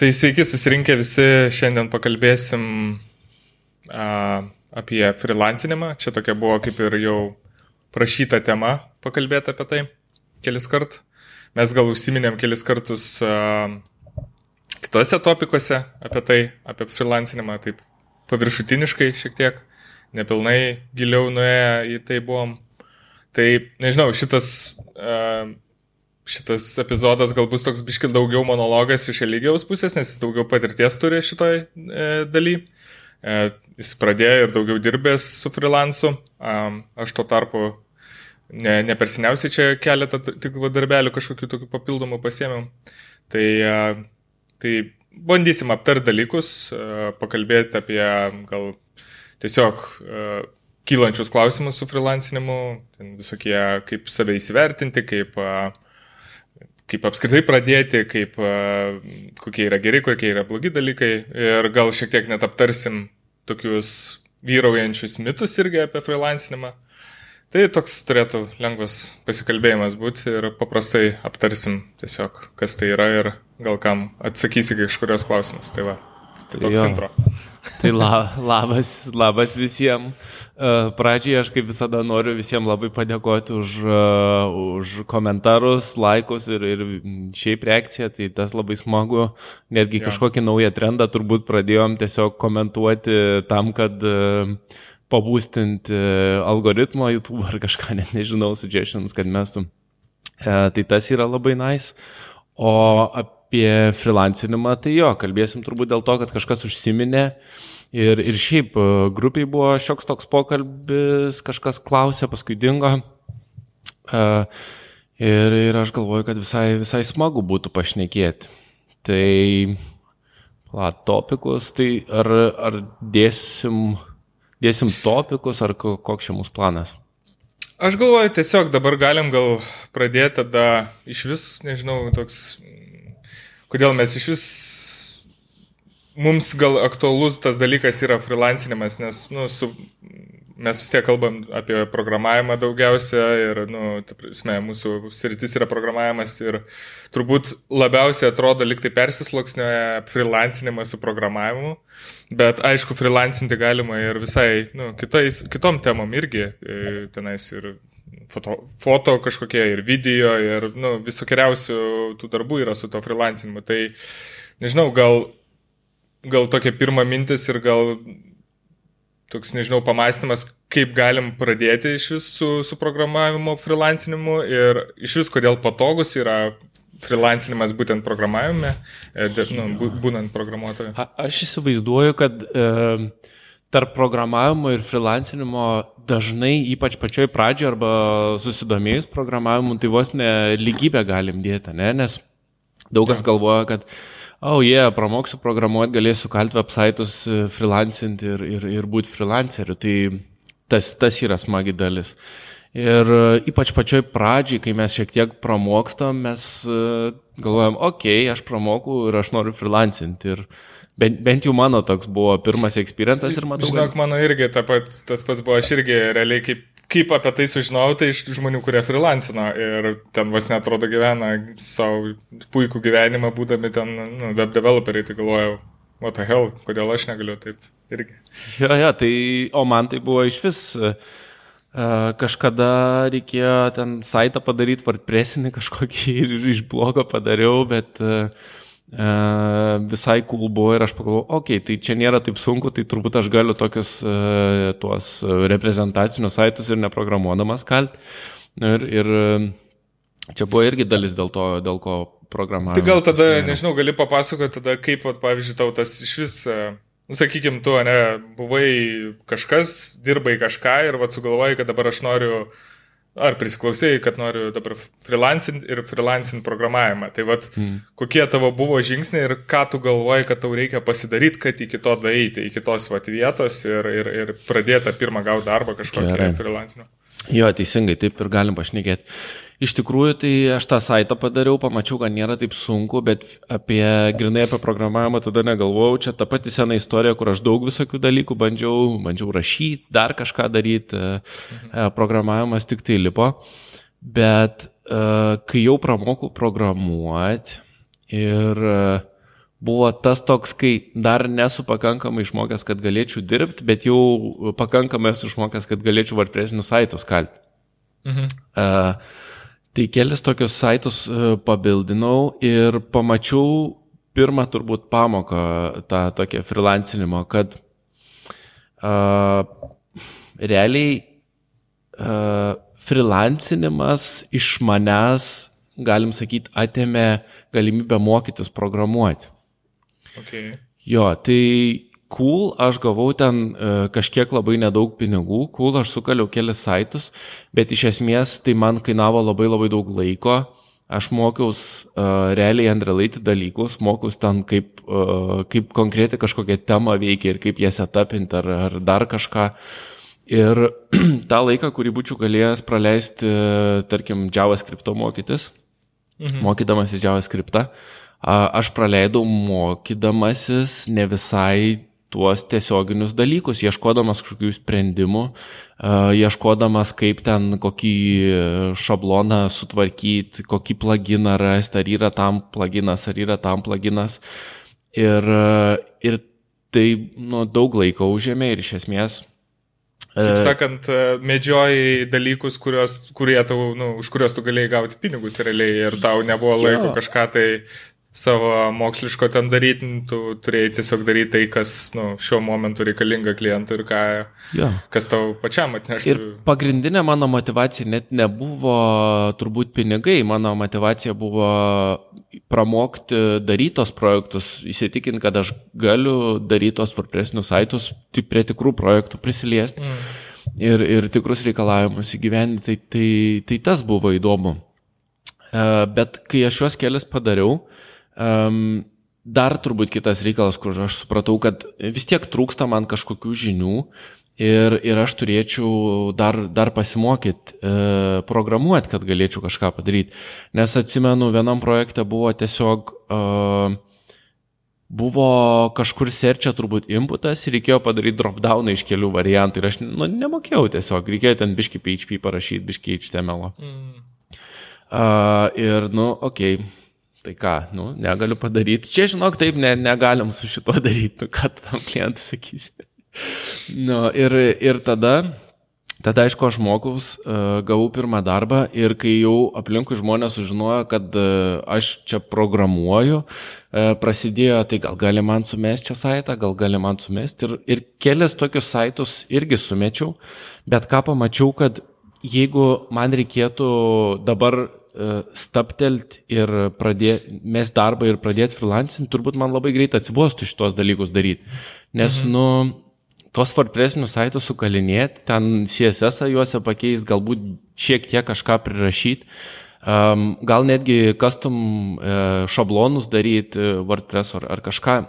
Tai sveiki susirinkę visi, šiandien pakalbėsim a, apie freelancinimą. Čia tokia buvo kaip ir jau prašyta tema pakalbėti apie tai kelis kart. Mes gal užsiminėm kelis kartus a, kitose topikuose apie tai, apie freelancinimą, taip paviršutiniškai šiek tiek, nepilnai giliau nuėję į tai buvom. Tai nežinau, šitas a, šitas epizodas gal bus toks biškit daugiau monologas iš Eligijaus pusės, nes jis daugiau patirties turi šitoj e, daly. E, jis pradėjo ir daugiau dirbęs su freelancu. E, aš tuo tarpu ne, ne per seniausiai čia keletą tik darbelių kažkokių tokių papildomų pasėmiau. Tai, e, tai bandysim aptart dalykus, e, pakalbėti apie gal tiesiog e, kylančius klausimus su freelancinimu, visokie kaip save įsivertinti, kaip uh, kaip apskritai pradėti, kaip, kokie yra geri, kokie yra blogi dalykai ir gal šiek tiek net aptarsim tokius vyraujančius mitus irgi apie freelancinimą. Tai toks turėtų lengvas pasikalbėjimas būti ir paprastai aptarsim tiesiog, kas tai yra ir gal kam atsakysi kažkurios klausimus. Tai va, tai toks jo. intro. Tai la, labas, labas visiems. Pradžiai aš kaip visada noriu visiems labai padėkoti už, už komentarus, laikus ir, ir šiaip reakciją, tai tas labai smagu. Netgi ja. kažkokį naują trendą turbūt pradėjom tiesiog komentuoti tam, kad pabūstinti algoritmo YouTube ar kažką, net nežinau, suggestions, kad mestum. Tai tas yra labai nice. O apie freelancinimą, tai jo, kalbėsim turbūt dėl to, kad kažkas užsiminė. Ir, ir šiaip e, grupiai buvo šioks toks pokalbis, kažkas klausė, paskui dingo. Uh, ir, ir aš galvoju, kad visai, visai smagu būtų pašnekėti. Tai, la, topikus, tai ar, ar dėsim, dėsim topikus, ar koks čia mūsų planas? Aš galvoju, tiesiog dabar galim gal pradėti tada iš vis, nežinau, toks, kodėl mes iš vis mums gal aktualus tas dalykas yra freelancinimas, nes nu, su, mes vis tiek kalbam apie programavimą daugiausia ir, nu, ta prasme, mūsų sritis yra programavimas ir turbūt labiausiai atrodo liktai persisloksnioja freelancinimas su programavimu, bet aišku, freelancinti galima ir visai, nu, kitais, kitom temom irgi, e, tenais ir foto, foto kažkokie ir video ir, nu, visokeriausių tų darbų yra su to freelancinimu. Tai, nežinau, gal gal tokia pirma mintis ir gal toks, nežinau, pamastymas, kaip galim pradėti iš vis su, su programavimu, freelancinimu ir iš vis kodėl patogus yra freelancinimas būtent programavime, e, nu, būnant programuotoju. Aš įsivaizduoju, kad e, tarp programavimo ir freelancinimo dažnai, ypač pačioj pradžioje arba susidomėjus programavimu, tai vos ne lygybę galim dėti, ne? nes daug kas galvoja, kad oh jie, yeah, pramoksiu programuoti, galėsiu kalti websaitus, e, freelancinti ir, ir, ir būti freelanceriu. Tai tas, tas yra smagi dalis. Ir e, ypač pačioj pradžiai, kai mes šiek tiek pramokstam, mes e, galvojam, okei, okay, aš pramokau ir aš noriu freelancinti. Ir bent, bent jau mano toks buvo pirmas experiences ir matau. Žinok, mano irgi ta pat, tas pats buvo, aš irgi realiai kaip kaip apie tai sužinojau, tai iš žmonių, kurie freelancino ir ten vas netrodo gyvena savo puikų gyvenimą, būdami ten nu, web developeriai, tai galvojau, what the hell, kodėl aš negaliu taip irgi. Ja, ja, tai, o man tai buvo iš vis. Uh, kažkada reikėjo ten saitą padaryti, WordPressinį kažkokį ir iš blogo padariau, bet uh, visai cool buvo ir aš pagalvojau, okei, okay, tai čia nėra taip sunku, tai turbūt aš galiu tokius e, tuos reprezentacinius saitus ir neprogramuodamas kalt. Ir, ir e, čia buvo irgi dalis dėl to, dėl ko programavimo. Tai gal tada, nežinau, gali papasakoti tada, kaip, at, pavyzdžiui, tau tas iš vis, nu, sakykim, tu, ne, buvai kažkas, dirbai kažką ir vad sugalvojai, kad dabar aš noriu uh, Ar prisiklausėjai, kad noriu dabar freelancing ir freelancing programavimą. Tai vad, mm. kokie tavo buvo žingsniai ir ką tu galvoji, kad tau reikia pasidaryti, kad iki to daeiti, iki tos vat, vietos ir, ir, ir pradėti pirmą gauti darbą kažkokį freelancing. Jo, teisingai, taip ir galim pašnekėti. Iš tikrųjų, tai aš tą saitą padariau, pamačiau, kad nėra taip sunku, bet apie grinai apie programavimą tada negalvojau. Čia ta pati sena istorija, kur aš daug visokių dalykų bandžiau, bandžiau rašyti, dar kažką daryti, mhm. programavimas tik tai lipo. Bet kai jau pramokau programuoti ir buvo tas toks, kai dar nesu pakankamai išmokęs, kad galėčiau dirbti, bet jau pakankamai esu išmokęs, kad galėčiau WordPress'inius saitus kalti. Mhm. Uh, tai kelias tokius saitus uh, pabildinau ir pamačiau pirmą turbūt pamoką tą tokią freelancinimo, kad uh, realiai uh, freelancinimas iš manęs, galim sakyti, atėmė galimybę mokytis programuoti. Okay. Jo, tai cool, aš gavau ten uh, kažkiek labai nedaug pinigų, cool, aš sukaliau kelias saitus, bet iš esmės tai man kainavo labai labai daug laiko. Aš mokiaus uh, realiai unrelated dalykus, mokiaus ten kaip, uh, kaip konkretai kažkokią temą veikia ir kaip ją setapinti ar, ar dar kažką. Ir tą laiką, kurį būčiau galėjęs praleisti, tarkim, JavaScript mokytis, mhm. mokydamas į JavaScript, aš praleidau mokydamasis ne visai tuos tiesioginius dalykus, ieškodamas kažkokių sprendimų, ieškodamas kaip ten kokį šabloną sutvarkyti, kokį pluginą rasti, ar yra tam pluginas, ar yra tam pluginas. Ir, ir tai nu, daug laiko užėmė ir iš esmės Kaip sakant, medžioji dalykus, kurios, kurie tau, nu, už kuriuos tu galėjai gauti pinigus realiai ir tau nebuvo laiko jo. kažką tai savo moksliško ten daryti, tu turėjai tiesiog daryti tai, kas nu, šiuo momentu reikalinga klientui ir ką, ja. kas tau pačiam atneštų. Ir pagrindinė mano motivacija net nebuvo turbūt pinigai, mano motivacija buvo pramokti darytos projektus, įsitikinti, kad aš galiu darytos WordPress'inius saitus prie tikrų projektų prisiliesti mm. ir, ir tikrus reikalavimus įgyvendinti, tai, tai, tai tas buvo įdomu. E, bet kai aš juos kelias padariau, Um, dar turbūt kitas reikalas, kur aš supratau, kad vis tiek trūksta man kažkokių žinių ir, ir aš turėčiau dar, dar pasimokyti e, programuoti, kad galėčiau kažką padaryti. Nes atsimenu, vienam projekte buvo tiesiog e, buvo kažkur serčia turbūt inputas ir reikėjo padaryti dropdowną iš kelių variantų ir aš nu, nemokėjau tiesiog, reikėjo ten biški PHP parašyti, biški HTML. Mm. Uh, ir, nu, okei, okay Tai ką, nu, negaliu padaryti. Čia, žinok, taip ne, negalim su šito daryti, nu, ką tam klientui sakysi. nu, ir, ir tada, tada, aišku, aš mokaus, uh, gavau pirmą darbą ir kai jau aplinkui žmonės sužinojo, kad uh, aš čia programuoju, uh, prasidėjo, tai gal gali man sumesti čia saitą, gal gali man sumesti. Ir, ir kelias tokius saitus irgi sumečiau, bet ką pamačiau, kad jeigu man reikėtų dabar staptelt ir pradėti, mes darbą ir pradėti freelancing, turbūt man labai greit atsibostų šitos dalykus daryti. Nes, mhm. nu, tos WordPress'inius saitus sukalinėti, ten CSS juose pakeisti, galbūt šiek tiek kažką prirašyti, um, gal netgi custom uh, šablonus daryti WordPress ar, ar kažką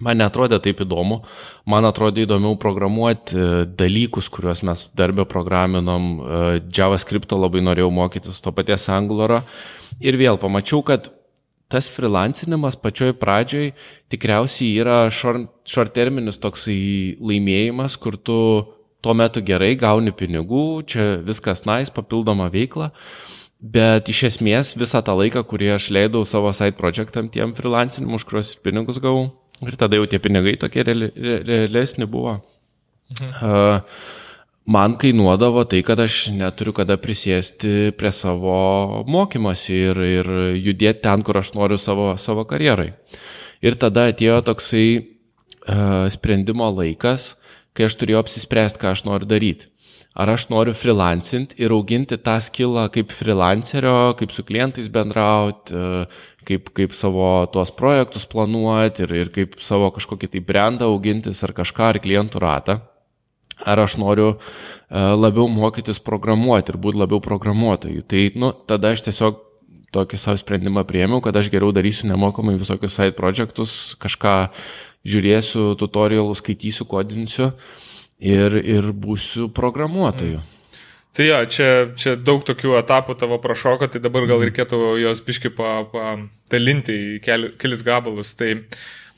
man netrodė taip įdomu, man atrodė įdomiau programuoti e, dalykus, kuriuos mes darbę programinom, e, JavaScript labai norėjau mokytis to paties Angularo ir vėl pamačiau, kad tas freelancinimas pačioj pradžioj tikriausiai yra short terminis toksai laimėjimas, kur tu tuo metu gerai gauni pinigų, čia viskas nais, papildoma veikla. Bet iš esmės visą tą laiką, kurį aš leidau savo side projektam tiem freelancinimu, už kuriuos pinigus gavau, Ir tada jau tie pinigai tokie reali, realesni buvo. Mhm. Man kainuodavo tai, kad aš neturiu kada prisėsti prie savo mokymosi ir, ir judėti ten, kur aš noriu savo, savo karjerai. Ir tada atėjo toksai uh, sprendimo laikas, kai aš turėjau apsispręsti, ką aš noriu daryti. Ar aš noriu freelancint ir auginti tą skillą kaip freelancerio, kaip su klientais bendrauti, uh, kaip, kaip savo tuos projektus planuoti ir, ir kaip savo kažkokį tai brandą augintis ar kažką, ar klientų ratą. Ar aš noriu uh, labiau mokytis programuoti ir būti labiau programuotojų. Tai, nu, tada aš tiesiog tokį savo sprendimą priemiau, kad aš geriau darysiu nemokamai visokius side projectus, kažką žiūrėsiu, tutorialus, skaitysiu, kodinsiu ir, ir būsiu programuotoju. Mm. Tai jo, čia, čia daug tokių etapų tavo prašoko, tai dabar gal mhm. reikėtų jos biški padalinti į keli, kelis gabalus. Tai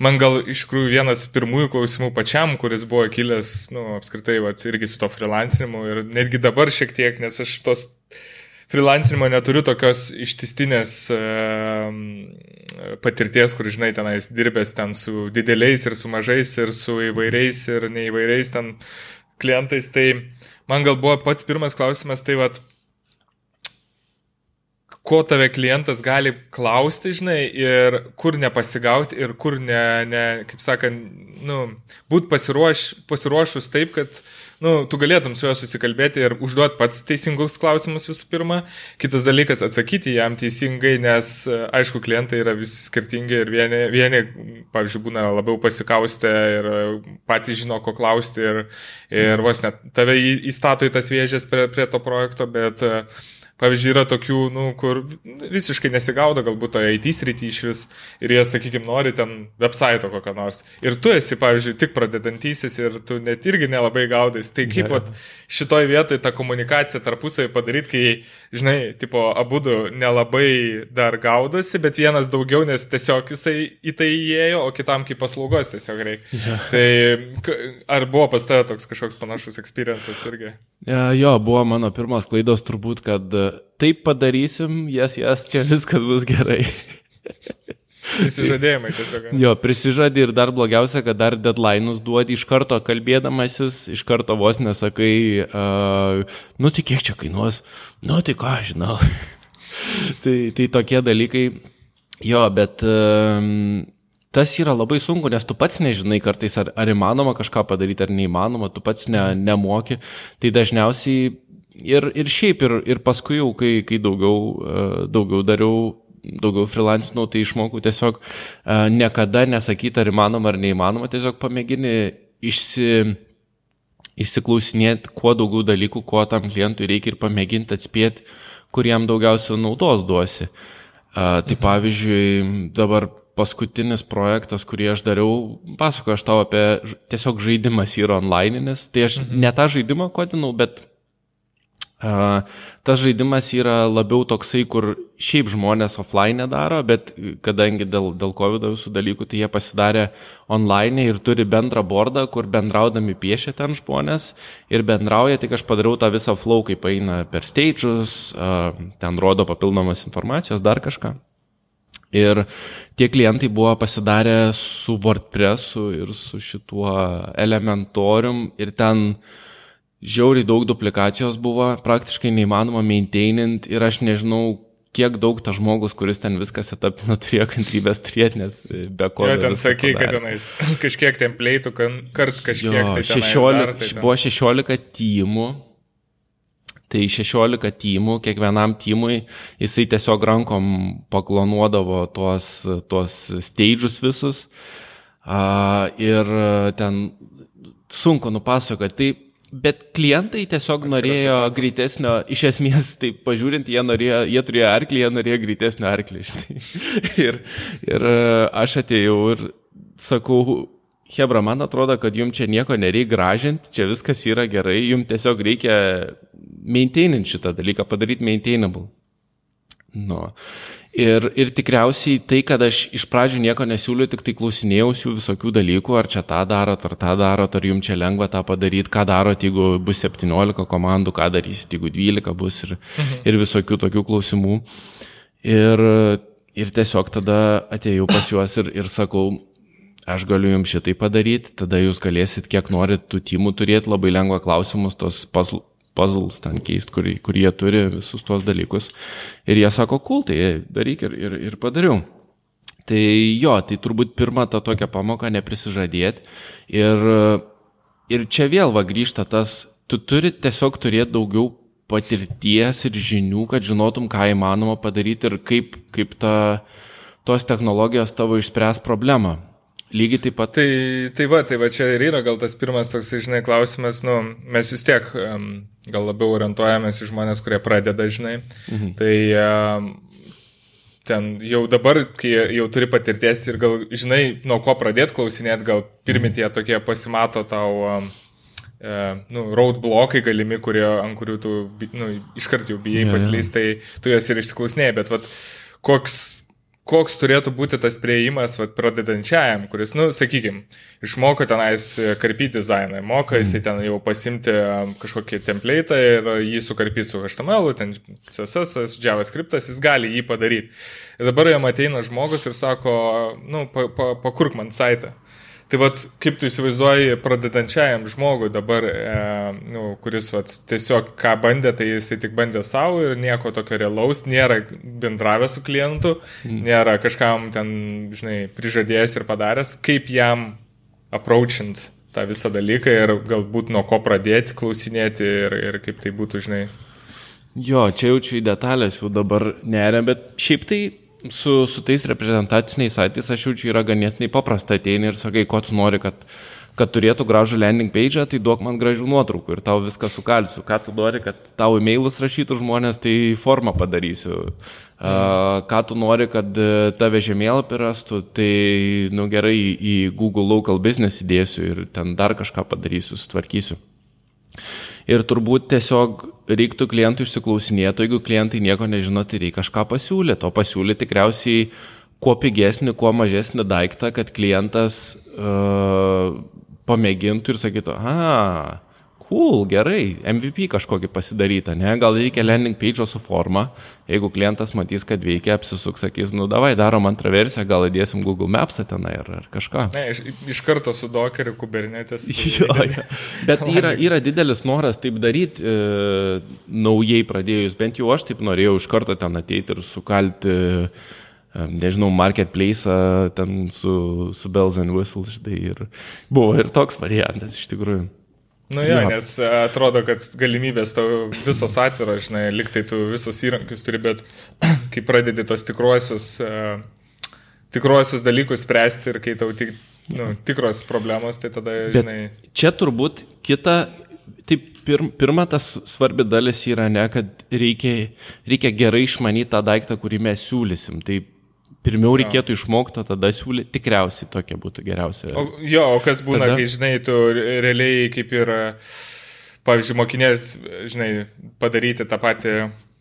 man gal iš tikrųjų vienas pirmųjų klausimų pačiam, kuris buvo kilęs, nu, apskritai, va, irgi su to freelancinimu ir netgi dabar šiek tiek, nes aš tos freelancinimo neturiu tokios ištistinės patirties, kur, žinai, tenais dirbęs ten su dideliais ir su mažais ir su įvairiais ir neįvairiais ten klientais. Tai man gal buvo pats pirmas klausimas, tai vad, ko tave klientas gali klausti, žinai, ir kur nepasigauti, ir kur ne, ne kaip sakant, nu, būt pasiruoš, pasiruošus taip, kad, nu, tu galėtum su juo susikalbėti ir užduoti pats teisingus klausimus visų pirma. Kitas dalykas - atsakyti jam teisingai, nes, aišku, klientai yra visi skirtingi ir vieni, vieni pavyzdžiui, būna labiau pasikaustę ir patys žino, ko klausti ir, ir vos net tave įstato į tas vėžės prie, prie to projekto, bet uh, Pavyzdžiui, yra tokių, nu, kur visiškai nesigaudo galbūt toje IT srity iš vis ir jie, sakykime, nori ten website kokio nors. Ir tu esi, pavyzdžiui, tik pradedantysis ir tu net irgi nelabai gaudais. Tai kaip pat šitoj vietoj tą komunikaciją tarpusai padaryti, kai, žinai, tipo, abu du nelabai dar gaudosi, bet vienas daugiau, nes tiesiog jisai į tai įėjo, o kitam kaip paslaugos tiesiog reikia. Ja. Tai ar buvo pas tave toks kažkoks panašus experiences irgi? Ja, jo, buvo mano pirmas klaidos turbūt, kad taip padarysim, jas, jas, čia viskas bus gerai. Prisižadėjimai tiesiog. Jo, prisižadė ir dar blogiausia, kad dar deadline'us duodi iš karto kalbėdamasis, iš karto vos nesakai, uh, nu tai kiek čia kainuos, nu tai ką, žinau. tai, tai tokie dalykai, jo, bet uh, tas yra labai sunku, nes tu pats nežinai kartais, ar, ar įmanoma kažką padaryti, ar neįmanoma, tu pats ne, nemoki. Tai dažniausiai ir, ir šiaip, ir, ir paskui jau, kai, kai daugiau, e, daugiau dariau, daugiau freelancinau, tai išmokau tiesiog e, niekada nesakyti, ar įmanoma ar neįmanoma, tiesiog pamėgini išsi, išsiklausinėti kuo daugiau dalykų, ko tam klientui reikia ir pamėginti atspėti, kur jam daugiausia naudos duosi. E, tai mhm. pavyzdžiui, dabar paskutinis projektas, kurį aš dariau, pasakoju aš tau apie tiesiog žaidimas yra onlineinis, tai aš mhm. ne tą žaidimą kodinau, bet Tas žaidimas yra labiau toksai, kur šiaip žmonės offline daro, bet kadangi dėl, dėl COVID visų dalykų, tai jie pasidarė online ir turi bendrą bordą, kur bendraudami piešia ten žmonės ir bendrauja, tik aš padariau tą visą flow, kaip eina per stages, ten rodo papildomas informacijos, dar kažką. Ir tie klientai buvo pasidarę su WordPressu ir su šituo elementorium ir ten žiauriai daug duplikacijos buvo, praktiškai neįmanoma maintainint ir aš nežinau, kiek daug tas žmogus, kuris ten viskas etapino, turėjo kantrybės turėti, nes be ko. Jo, ten sakai, kad tenais kažkiek templeitų, kart kažkiek jo, tai 16, dar, tai ten... buvo 16 timų. Tai 16 timų, kiekvienam timui jisai tiesiog rankom paklonuodavo tuos, tuos stage'us visus. Uh, ir ten sunku nupasakoti. Tai Bet klientai tiesiog norėjo greitesnio, iš esmės, tai pažiūrint, jie, norėjo, jie turėjo arklį, jie norėjo greitesnio arklį. ir, ir aš atėjau ir sakau, Hebra, man atrodo, kad jums čia nieko nereikia gražinti, čia viskas yra gerai, jums tiesiog reikia maintaininti šitą dalyką, padaryti maintainable. Nu. Ir, ir tikriausiai tai, kad aš iš pradžių nieko nesiūliu, tik tai klausinėjausiu visokių dalykų, ar čia tą darot, ar tą darot, ar jums čia lengva tą padaryti, ką darot, jeigu bus 17 komandų, ką darysit, jeigu 12 bus ir, mhm. ir visokių tokių klausimų. Ir, ir tiesiog tada atėjau pas juos ir, ir sakau, aš galiu jums šitai padaryti, tada jūs galėsit, kiek norit tų timų turėti, labai lengva klausimus, tos puzzle puzzles ten keist, kur, kur jie turi visus tuos dalykus. Ir jie sako, cool, tai daryk ir, ir, ir padariau. Tai jo, tai turbūt pirmą tą tokią pamoką neprisižadėti. Ir, ir čia vėl va grįžta tas, tu turi tiesiog turėti daugiau patirties ir žinių, kad žinotum, ką įmanoma padaryti ir kaip, kaip ta, tos technologijos tavo išspręs problemą. Lygiai taip pat. Tai, tai va, tai va čia ir yra gal tas pirmas toks, žinai, klausimas, nu, mes vis tiek um, gal labiau orientuojamės į žmonės, kurie pradeda, žinai. Mhm. Tai um, ten jau dabar, kai jau turi patirties ir gal, žinai, nuo ko pradėti klausinėti, gal pirmi mhm. tokie pasimato tau, um, e, nu, roadblokai galimi, kurie, ant kurių tu, nu, iškart jau bijai ja, paslysti, tai tu jas ir išsiklausinėjai, bet vat, koks koks turėtų būti tas prieimas vat, pradedančiajam, kuris, nu, sakykime, išmoko tenais karpyti dizainą, moka jisai ten jau pasimti kažkokį template'ą ir jį sukarpyti su HTML, ten CSS, JavaScript, jis gali jį padaryti. Ir dabar jam ateina žmogus ir sako, nu, pakurk pa, pa man saitą. Tai vad, kaip tu įsivaizduoji pradedančiajam žmogui dabar, e, nu, kuris vat, tiesiog ką bandė, tai jisai tik bandė savo ir nieko tokio realaus, nėra bendravę su klientu, mm. nėra kažkam ten, žinai, prižadėjęs ir padaręs, kaip jam approachint tą visą dalyką ir galbūt nuo ko pradėti klausinėti ir, ir kaip tai būtų, žinai. Jo, čia jaučiu į detalės jau dabar nerė, bet šiaip tai su, su tais reprezentaciniais saitais aš jaučiu yra ganėtinai paprasta ateini ir sakai, ko tu nori, kad, kad turėtų gražų landing page, tai duok man gražių nuotraukų ir tau viską sukalsiu. Ką tu nori, kad tau e-mailus rašytų žmonės, tai formą padarysiu. Uh, ką tu nori, kad e, tave žemėlapį rastų, tai, nu gerai, į Google Local Business įdėsiu ir ten dar kažką padarysiu, sutvarkysiu. Ir turbūt tiesiog reiktų klientų išsiklausinėti, jeigu klientai nieko nežino, tai reikia kažką pasiūlyti. O pasiūlyti tikriausiai kuo pigesnį, kuo mažesnį daiktą, kad klientas uh, pamėgintų ir sakytų, a, cool, gerai, MVP kažkokį pasidarytą, ne, gal reikia landing page su forma, jeigu klientas matys, kad veikia, apsisuks, sakys, nu davai, darom antrą versiją, gal įdėsim Google Maps tenai ar, ar kažką. Ne, iš, iš karto su Dockeriu, Kubernetes. jo, jo. Bet yra, yra didelis noras taip daryti, e, naujai pradėjus, bent jau aš taip norėjau iš karto ten ateiti ir sukalti e, nežinau, marketplace ten su, su bells and whistles, tai ir buvo ir toks variantas iš tikrųjų. Nu jo, ja. nes e, atrodo, kad galimybės tau visos atviros, žinai, liktai tu visus įrankius turi, bet kai pradedi tos tikruosius, uh, tikruosius dalykus spręsti ir kai tau tik, nu, tikros problemos, tai tada, bet žinai. Čia turbūt kita, tai pir, pirma tas svarbi dalis yra ne, kad reikia, reikia gerai išmanyti tą daiktą, kurį mes siūlysim. Tai Pirmiau reikėtų išmokti, tada siūlyti, tikriausiai tokia būtų geriausia. O, jo, o kas būna, tada... kai, žinai, tu realiai kaip ir, pavyzdžiui, mokinės, žinai, padaryti tą patį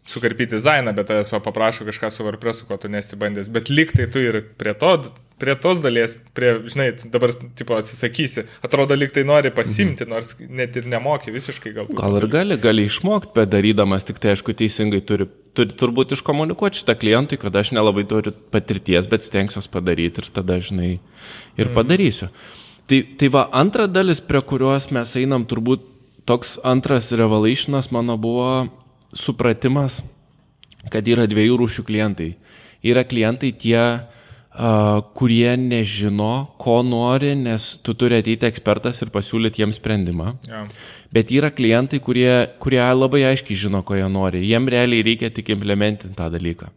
sukarpyti dizainą, bet tavęs paprašo kažką su WordPressu, ko tu nesibandęs. Bet liktai tu ir prie, to, prie tos dalies, prie, žinai, dabar tipo atsisakysi. Atrodo, liktai nori pasimti, mhm. nors net ir nemoki visiškai galbūt. Gal ir gali, gali išmokti, bet darydamas tik tai, aišku, teisingai turi, turi turbūt iškomunikuoti šitą klientui, kad aš nelabai turiu patirties, bet stengsiuos padaryti ir tada, žinai, ir mhm. padarysiu. Tai, tai va, antra dalis, prie kurios mes einam, turbūt toks antras revelationas mano buvo supratimas, kad yra dviejų rūšių klientai. Yra klientai tie, uh, kurie nežino, ko nori, nes tu turi ateiti ekspertas ir pasiūlyti jiems sprendimą. Ja. Bet yra klientai, kurie, kurie labai aiškiai žino, ko jie nori. Jiem realiai reikia tik implementinti tą dalyką.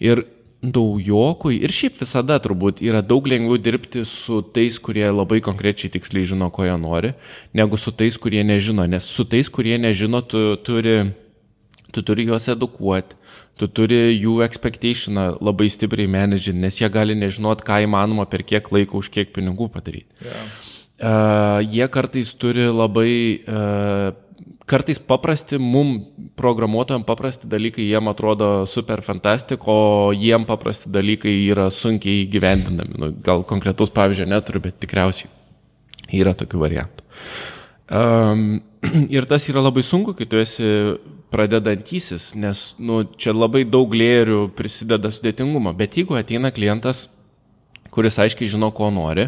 Ir naujokui ir šiaip visada turbūt yra daug lengviau dirbti su tais, kurie labai konkrečiai tiksliai žino, ko jie nori, negu su tais, kurie nežino. Nes su tais, kurie nežino, tu turi tu turi juos edukuoti, tu turi jų expectationą labai stipriai managing, nes jie gali nežinot, ką įmanoma per kiek laiko už kiek pinigų padaryti. Yeah. Uh, jie kartais turi labai, uh, kartais paprasti, mum programuotojams paprasti dalykai jiem atrodo super fantastik, o jiem paprasti dalykai yra sunkiai gyvendinami. Nu, gal konkretus pavyzdžio neturiu, bet tikriausiai yra tokių variantų. Um, ir tas yra labai sunku, kai tu esi pradedantysis, nes nu, čia labai daug lėrių prisideda sudėtingumo. Bet jeigu ateina klientas, kuris aiškiai žino, ko nori,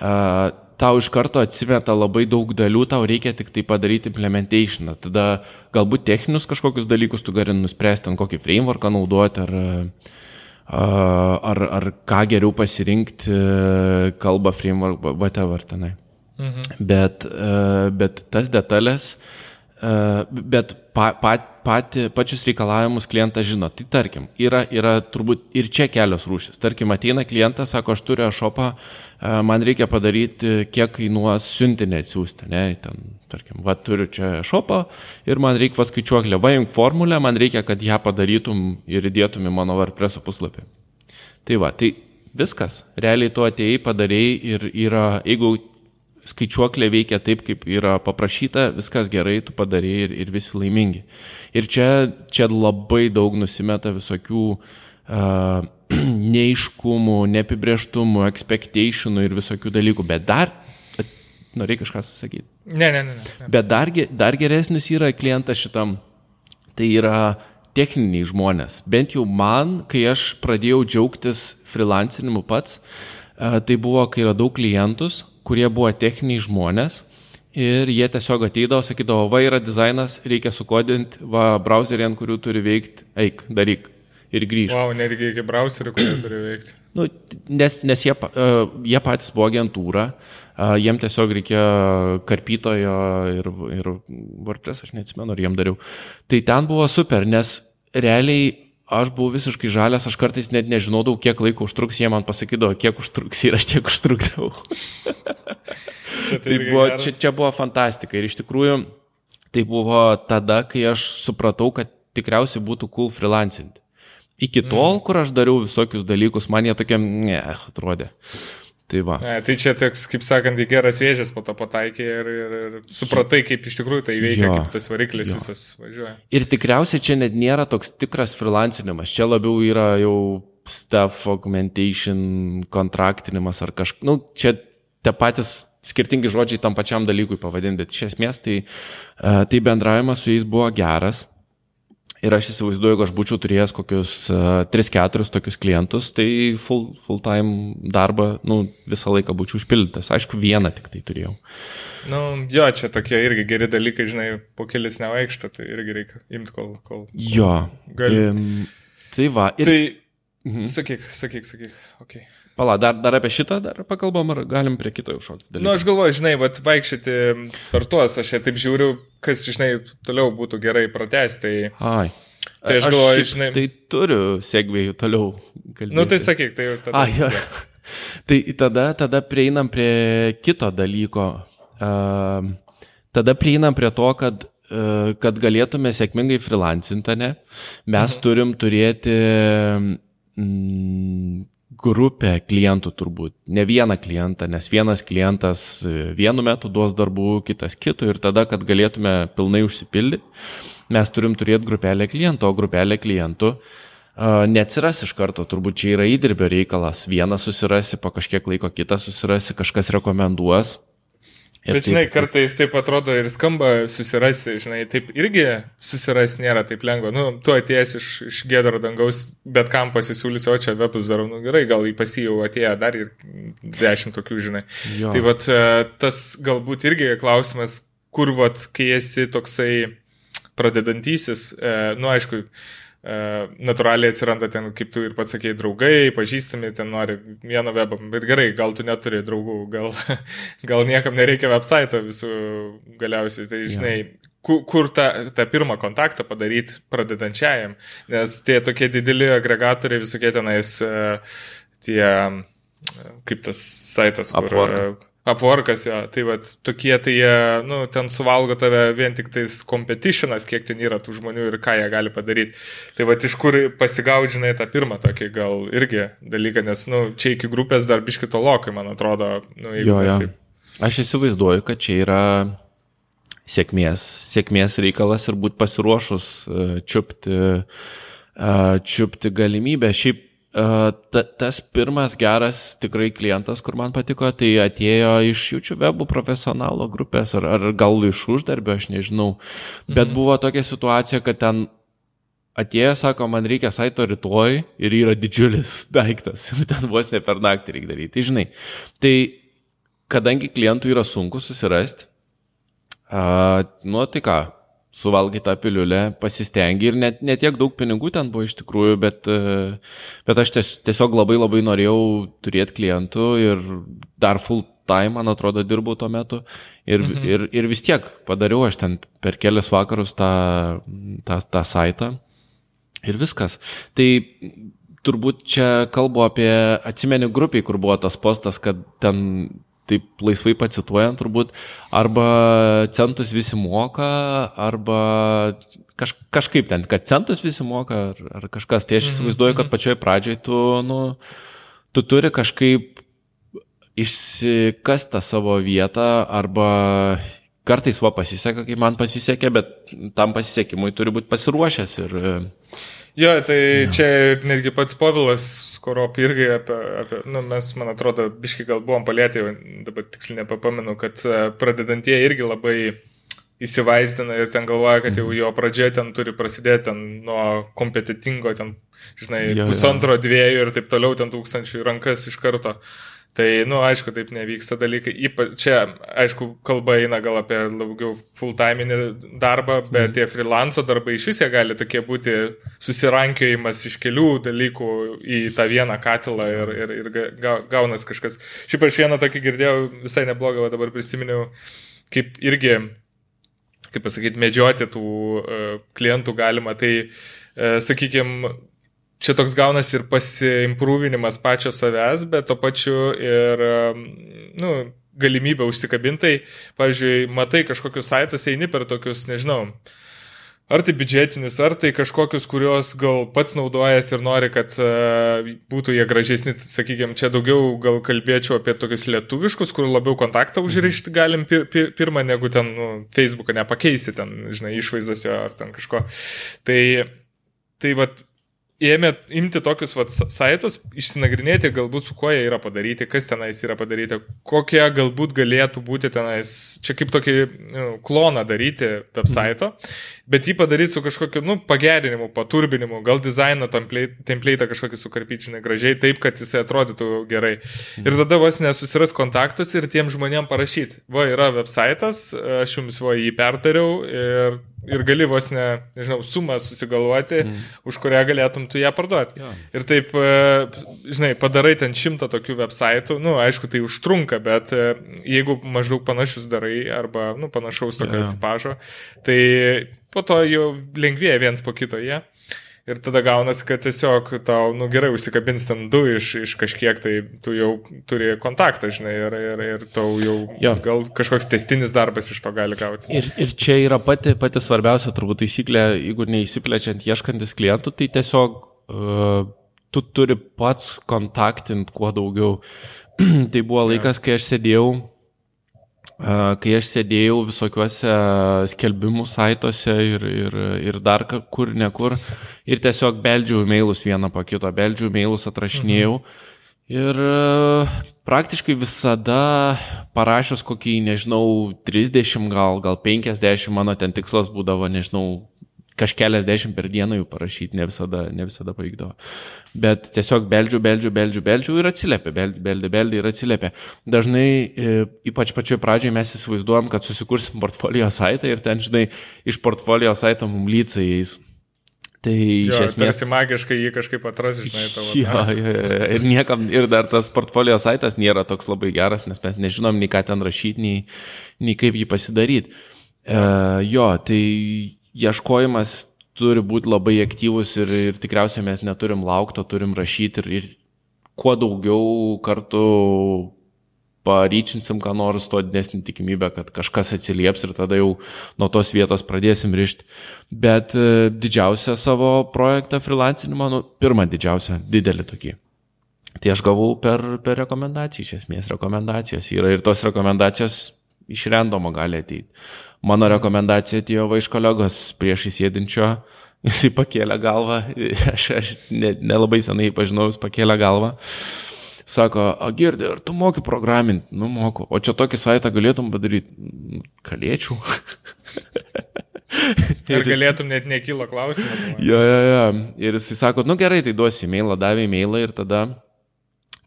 uh, tau iš karto atsimeta labai daug dalių, tau reikia tik tai padaryti implementationą. Tada galbūt techninius kažkokius dalykus tu gali nuspręsti, ant kokį frameworką naudoti ar, ar, ar ką geriau pasirinkti, kalbą, framework, whatever tenai. Mhm. Bet, bet tas detalės uh, bet pa, pa, pati, pačius reikalavimus klientas žino. Tai tarkim, yra, yra turbūt ir čia kelios rūšis. Tarkim, ateina klientas, sako, aš turiu šopą, man reikia padaryti, kiek kainuos siuntinį atsiųsti. Ne, ten, tarkim, va, turiu čia šopą ir man reikia paskaičiuoklę, vaimk formulę, man reikia, kad ją padarytum ir įdėtum į mano WordPress puslapį. Tai va, tai viskas. Realiai tu atėjai, padarėjai ir yra, jeigu skaičiuoklė veikia taip, kaip yra paprašyta, viskas gerai, tu padarai ir, ir visi laimingi. Ir čia, čia labai daug nusimeta visokių uh, neiškumų, neapibrieštumų, expectationų ir visokių dalykų, bet dar, norėjai kažką sakyti. Ne, ne, ne. ne. Bet dar, dar geresnis yra klientas šitam, tai yra techniniai žmonės. Bent jau man, kai aš pradėjau džiaugtis freelancinimu pats, tai buvo, kai radau klientus, kurie buvo techniniai žmonės. Ir jie tiesiog ateidavo, sakydavo, va yra dizainas, reikia sukodinti, va browserį, ant kurių turi veikti, eik, daryk. Ir grįžti. Wow, netgi iki browserių, kurie turi veikti. Nu, nes nes jie, e, jie patys buvo agentūra, e, jiem tiesiog reikėjo karpytojo ir, ir WordPress, aš neatsimenu, ar jiem dariau. Tai ten buvo super, nes realiai aš buvau visiškai žalias, aš kartais net nežinodavau, kiek laiko užtruks, jie man pasakydavo, kiek užtruks ir aš tiek užtrukdavau. Tai irgi buvo, geras. čia, čia buvo fantastika ir iš tikrųjų tai buvo tada, kai aš supratau, kad tikriausiai būtų cool freelancinti. Iki tol, mm. kur aš dariau visokius dalykus, man jie tokie, ne, atrodė. Tai va. Ne, tai čia toks, kaip sakant, geras vėžės po to pataikė ir, ir, ir supratai, kaip iš tikrųjų tai veikia, Jo. kaip tas variklis Jo. visas važiuoja. Ir tikriausiai čia net nėra toks tikras freelancinimas, čia labiau yra jau staff augmentation, kontraktinimas ar kažkas. Nu, čia tie patys skirtingi žodžiai tam pačiam dalykui pavadinti, bet iš esmės tai, e, tai bendravimas su jais buvo geras. Ir aš įsivaizduoju, jeigu aš būčiau turėjęs kokius uh, 3-4 tokius klientus, tai full, full time darbą nu, visą laiką būčiau užpildytas. Aišku, vieną tik tai turėjau. Nu, jo, čia tokie irgi geri dalykai, žinai, po kelis nevaikšto, tai irgi reikia imti, kol... kol Jo. Gali. Im, tai va. Ir, Tai, mhm. sakyk, sakyk, sakyk. Okay. Pala, dar, dar apie šitą dar pakalbam, ar galim prie kito jau šokti? Na, nu, aš galvoju, žinai, vat vaikščioti per tuos, aš čia taip žiūriu, kas, žinai, toliau būtų gerai pratesti. Tai, Ai. Tai aš galvoju, šiaip žinai- Tai turiu sėkmėjų toliau. Kalbėti. nu, tai sakyk, tai jau tada. A, jo. Tai tada, tada prieinam prie kito dalyko. Uh, tada prieinam prie to, kad, uh, kad galėtume sėkmingai freelancinti, ne? Mes mhm. turim turėti mm, grupę klientų turbūt, ne vieną klientą, nes vienas klientas e, vienu metu duos darbų, kitas kitų ir tada, kad galėtume pilnai užsipildyti, mes turim turėti grupelę klientų, o grupelė klientų uh, neatsiras iš karto, turbūt čia yra įdirbio reikalas. Vieną susirasi, po kažkiek laiko kitą susirasi, kažkas rekomenduos. Ir Bet, žinai, taip- kartais taip atrodo ir skamba susirasti, žinai, taip irgi susirasti nėra taip lengva. Nu, tu atėjęs iš, iš gėdaro dangaus, bet kam pasisiūlysi, o čia webus darau, nu gerai, gal į pasijau atėjo dar ir dešimt tokių, žinai. Jo. Tai vat e, tas galbūt irgi klausimas, kur vat, kai esi toksai pradedantysis, e, nu aišku, natūraliai atsiranda ten, kaip tu ir pats sakėjai, draugai, pažįstami, ten nori vieno webą, bet gerai, gal tu neturi draugų, gal, gal niekam nereikia website visų galiausiai, tai žinai, kur, kur tą, tą pirmą kontaktą padaryti pradedančiajam, nes tie tokie dideli agregatoriai visokie tenais, e, tie, e, kaip tas saitas, kur... Upwork. Apvorkas, jo, tai vad tokie, tai jie, nu, ten suvalgo tave vien tik tais competitionas, kiek ten yra tų žmonių ir ką jie gali padaryti. Tai vad iš kur pasigaudžinai tą pirmą tokį gal irgi dalyką, nes, nu, čia iki grupės dar biškito lokai, man atrodo, nu, jeigu Jo, jo. taip. Aš įsivaizduoju, kad čia yra sėkmės, sėkmės reikalas ir būti pasiruošus e, čiupti, e, čiupti galimybę. Šiaip ta, tas pirmas geras tikrai klientas, kur man patiko, tai atėjo iš YouTube webų profesionalo grupės ar, ar gal iš uždarbio, aš nežinau. Bet mhm. buvo tokia situacija, kad ten atėjo, sako, man reikia saito rytoj ir yra didžiulis daiktas. Ir ten vos ne per naktį reikia daryti. Tai žinai, tai kadangi klientų yra sunku susirasti, a, nu tai ką, suvalgai tą piliulę, pasistengi ir net, net tiek daug pinigų ten buvo iš tikrųjų, bet, e, bet aš ties, tiesiog labai labai norėjau turėti klientų ir dar full time, man atrodo, dirbau tuo metu ir, mhm. ir, ir vis tiek padariau aš ten per kelias vakarus tą, tą, tą saitą ir viskas. Tai turbūt čia kalbu apie, atsimeni grupiai, kur buvo tas postas, kad ten taip laisvai pacituojant turbūt, arba centus visi moka, arba kaž, kažkaip ten, kad centus visi moka, ar, ar kažkas. Tai aš įsivaizduoju, kad pačioj pradžioj tu, nu, tu turi kažkaip išsikasti tą savo vietą, arba kartais va pasiseka, kaip man pasisekė, bet tam pasisekimui turi būti pasiruošęs ir, Jo, tai jo. čia netgi pats Povilas, kurio irgi apie, apie nu, mes, man atrodo, biški gal buvom palėtę, dabar tiksliai nepapamenu, kad e, pradedantieji irgi labai įsivaizdina ir ten galvoja, kad jau mhm. jo pradžia ten turi prasidėti ten nuo kompetitingo, ten, žinai, jo, pusantro, jo. dviejų ir taip toliau, ten tūkstančių rankas iš karto. Tai, na, nu, aišku, taip nevyksta dalykai. Ypač čia, aišku, kalba eina gal apie daugiau full-time darbą, bet mm. tie freelanco darbai iš vis jie gali tokie būti susirankiojimas iš kelių dalykų į tą vieną katilą ir, ir, ir gaunas kažkas. Šiaip aš vieną tokį girdėjau, visai neblogą, dabar prisiminiau, kaip irgi kaip pasakyti, medžioti tų uh, klientų galima. Tai, uh, sakykime, čia toks gaunas ir pasiimprūvinimas pačio savęs, bet to pačiu ir, nu, galimybė užsikabintai. Pavyzdžiui, matai kažkokius saitus, eini per tokius, nežinau, Ar tai biudžetinius, ar tai kažkokius, kuriuos gal pats naudojas ir nori, kad uh, būtų jie gražesni, sakykime, čia daugiau gal kalbėčiau apie tokius lietuviškus, kur labiau kontaktą užrišti galim pir pir pirmą, negu ten nu, Facebooką nepakeisi, ten, žinai, išvaizdos jo ar ten kažko. Tai, tai vad, ėmė imti tokius vat, saitus, išsinagrinėti galbūt su kuo jie yra padaryti, kas tenais yra padaryti, kokie galbūt galėtų būti tenais, čia kaip tokį nu, kloną daryti website, bet jį padaryti su kažkokiu, nu, pagerinimu, paturbinimu, gal dizaino template kažkokį sukarpyčinai gražiai, taip, kad jisai atrodytų gerai. Ir tada vos nesusiras kontaktus ir tiem žmonėm parašyti, va, yra website'as, aš jums va jį pertariau ir ir gali vos ne, nežinau, sumą susigalvoti, mm. už kurią galėtum tu ją parduoti. Ja. Ir taip, e, žinai, padarai ten šimtą tokių websaitų, nu, aišku, tai užtrunka, bet e, jeigu maždaug panašius darai arba, nu, panašaus tokio ja. tipažo, tai po to jau lengvėja viens po kito jie. Ja. Ir tada gaunasi, kad tiesiog tau, nu gerai, užsikabins ten du iš, iš kažkiek, tai tu jau turi kontaktą, žinai, ir, ir, ir tau jau jo. gal kažkoks testinis darbas iš to gali gautis. Ir, ir čia yra pati, pati svarbiausia turbūt taisyklė, jeigu neįsiplečiant ieškantis klientų, tai tiesiog uh, tu turi pats kontaktinti kuo daugiau. tai buvo laikas, kai aš sėdėjau kai aš sėdėjau visokiuose skelbimų saituose ir, ir, ir dar kur nekur ir tiesiog beldžiau mailus vieną po kito, beldžiau mailus atrašinėjau. Mhm. Ir praktiškai visada parašęs kokį, nežinau, 30 gal, gal 50, mano ten tikslas būdavo, nežinau, kažkeliasdešimt per dieną jų parašyti, ne visada, ne visada pavykdavo. Bet tiesiog beldžiu, beldžiu, beldžiu, beldžiu ir atsiliepia, beldžiu, beldžiu, beldžiu ir atsiliepia. Dažnai, e, ypač pačioje pradžioje mes įsivaizduojam, kad susikursim portfolio saitą ir ten, žinai, iš portfolio saito mums lyca jais. Tai jo, iš esmės. Tarsi magiškai jį kažkaip atras, žinai, tavo. Jo, jo, jo, ir niekam, ir dar tas portfolio saitas nėra toks labai geras, nes mes nežinom nei ką ten rašyti, nei, nei kaip jį pasidaryti. Uh, jo, tai ieškojimas turi būti labai aktyvus ir, ir tikriausiai mes neturim laukto, turim rašyti ir, ir kuo daugiau kartų paryčinsim ką nors, tuo didesnį tikimybę, kad kažkas atsilieps ir tada jau nuo tos vietos pradėsim rišti. Bet e, didžiausią savo projektą freelancinimą, nu, pirmą didžiausią, didelį tokį. Tai aš gavau per, per rekomendaciją, iš esmės rekomendacijos yra ir tos rekomendacijos iš rendomo gali ateiti. Mano rekomendacija atėjo va iš kolegos prieš įsėdinčio, jisai pakėlė galvą, aš, aš nelabai ne, ne senai pažinau, jis pakėlė galvą. Sako, Agirdė, ar tu moki programinti? Nu, moku. O čia tokį saitą galėtum padaryti? Nu, galėčiau. Ir galėtum net nekylo klausimą. Jo, jo, jo. Ir jisai sako, nu gerai, tai duosi e-mailą, davė e-mailą ir tada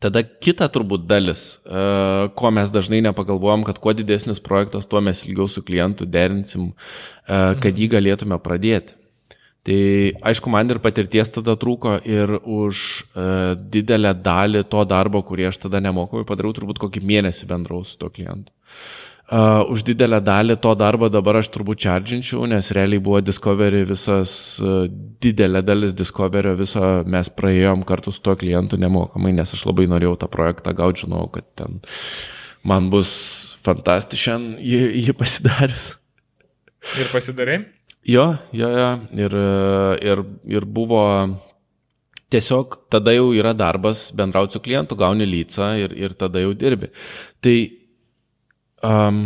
Tada kita turbūt dalis, e, ko mes dažnai nepagalvojom, kad kuo didesnis projektas, tuo mes ilgiau su klientu derinsim, e, kad jį galėtume pradėti. Tai aišku, man ir patirties tada trūko ir už uh, didelę dalį to darbo, kurį aš tada nemokamai padariau, turbūt kokį mėnesį bendrau su to klientu. Uh, už didelę dalį to darbo dabar aš turbūt čardžinčiau, nes realiai buvo Discovery visas, uh, didelė dalis Discovery viso mes praėjom kartu su tuo klientu nemokamai, nes aš labai norėjau tą projektą gauti, žinau, kad ten man bus fantastišan jį, jį pasidarius. Ir pasidarai? Jo, jo, jo. Ir, ir, ir buvo tiesiog tada jau yra darbas bendrauti su klientu, gauni lycą ir, ir tada jau dirbi. Tai Um,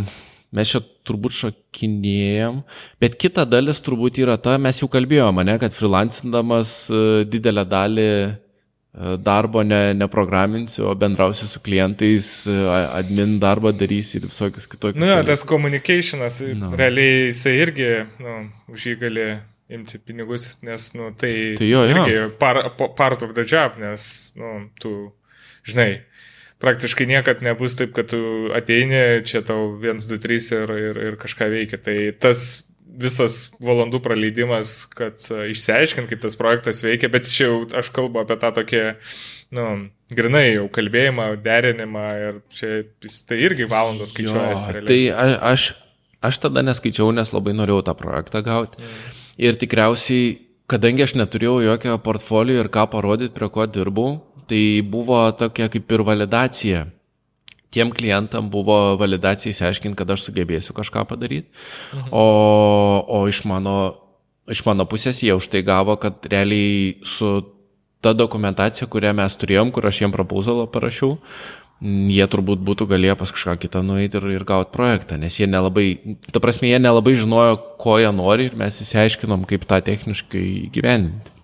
mes čia turbūt šakinėjom, bet kita dalis turbūt yra ta, mes jau kalbėjome, ne, kad freelancindamas e, didelę dalį e, darbo ne, neprograminsiu, o bendrausiu su klientais, e, admin darbą darysi ir visokius kitokius. Na, nu, ja, tas communicationas, no. realiai jisai irgi, nu, už jį gali imti pinigus, nes, nu, tai, tai jo, jo. irgi par, part of the job, nes, nu, tu, žinai, praktiškai niekad nebus taip, kad tu ateini, čia tau 1, 2, 3 ir, ir, ir kažką veikia. Tai tas visas valandų praleidimas, kad e, išsiaiškint, kaip tas projektas veikia, bet čia jau aš kalbu apie tą tokį, nu, grinai jau kalbėjimą, derinimą ir čia tai irgi valandos skaičiuojasi. Tai aš, aš tada neskaičiau, nes labai norėjau tą projektą gauti. Mm. Ir tikriausiai, kadangi aš neturėjau jokio portfolio ir ką parodyti, prie ko dirbau, tai buvo tokia kaip ir validacija. Tiem klientam buvo validacija įsiaiškinti, kad aš sugebėsiu kažką padaryti. Mhm. O, o iš, mano, iš mano pusės jie už tai gavo, kad realiai su ta dokumentacija, kurią mes turėjom, kur aš jiem propozalą parašiau, jie turbūt būtų galėję pas kažką kitą nueiti ir, ir gauti projektą, nes jie nelabai, ta prasme, jie nelabai žinojo, ko jie nori ir mes įsiaiškinom, kaip tą techniškai gyventi.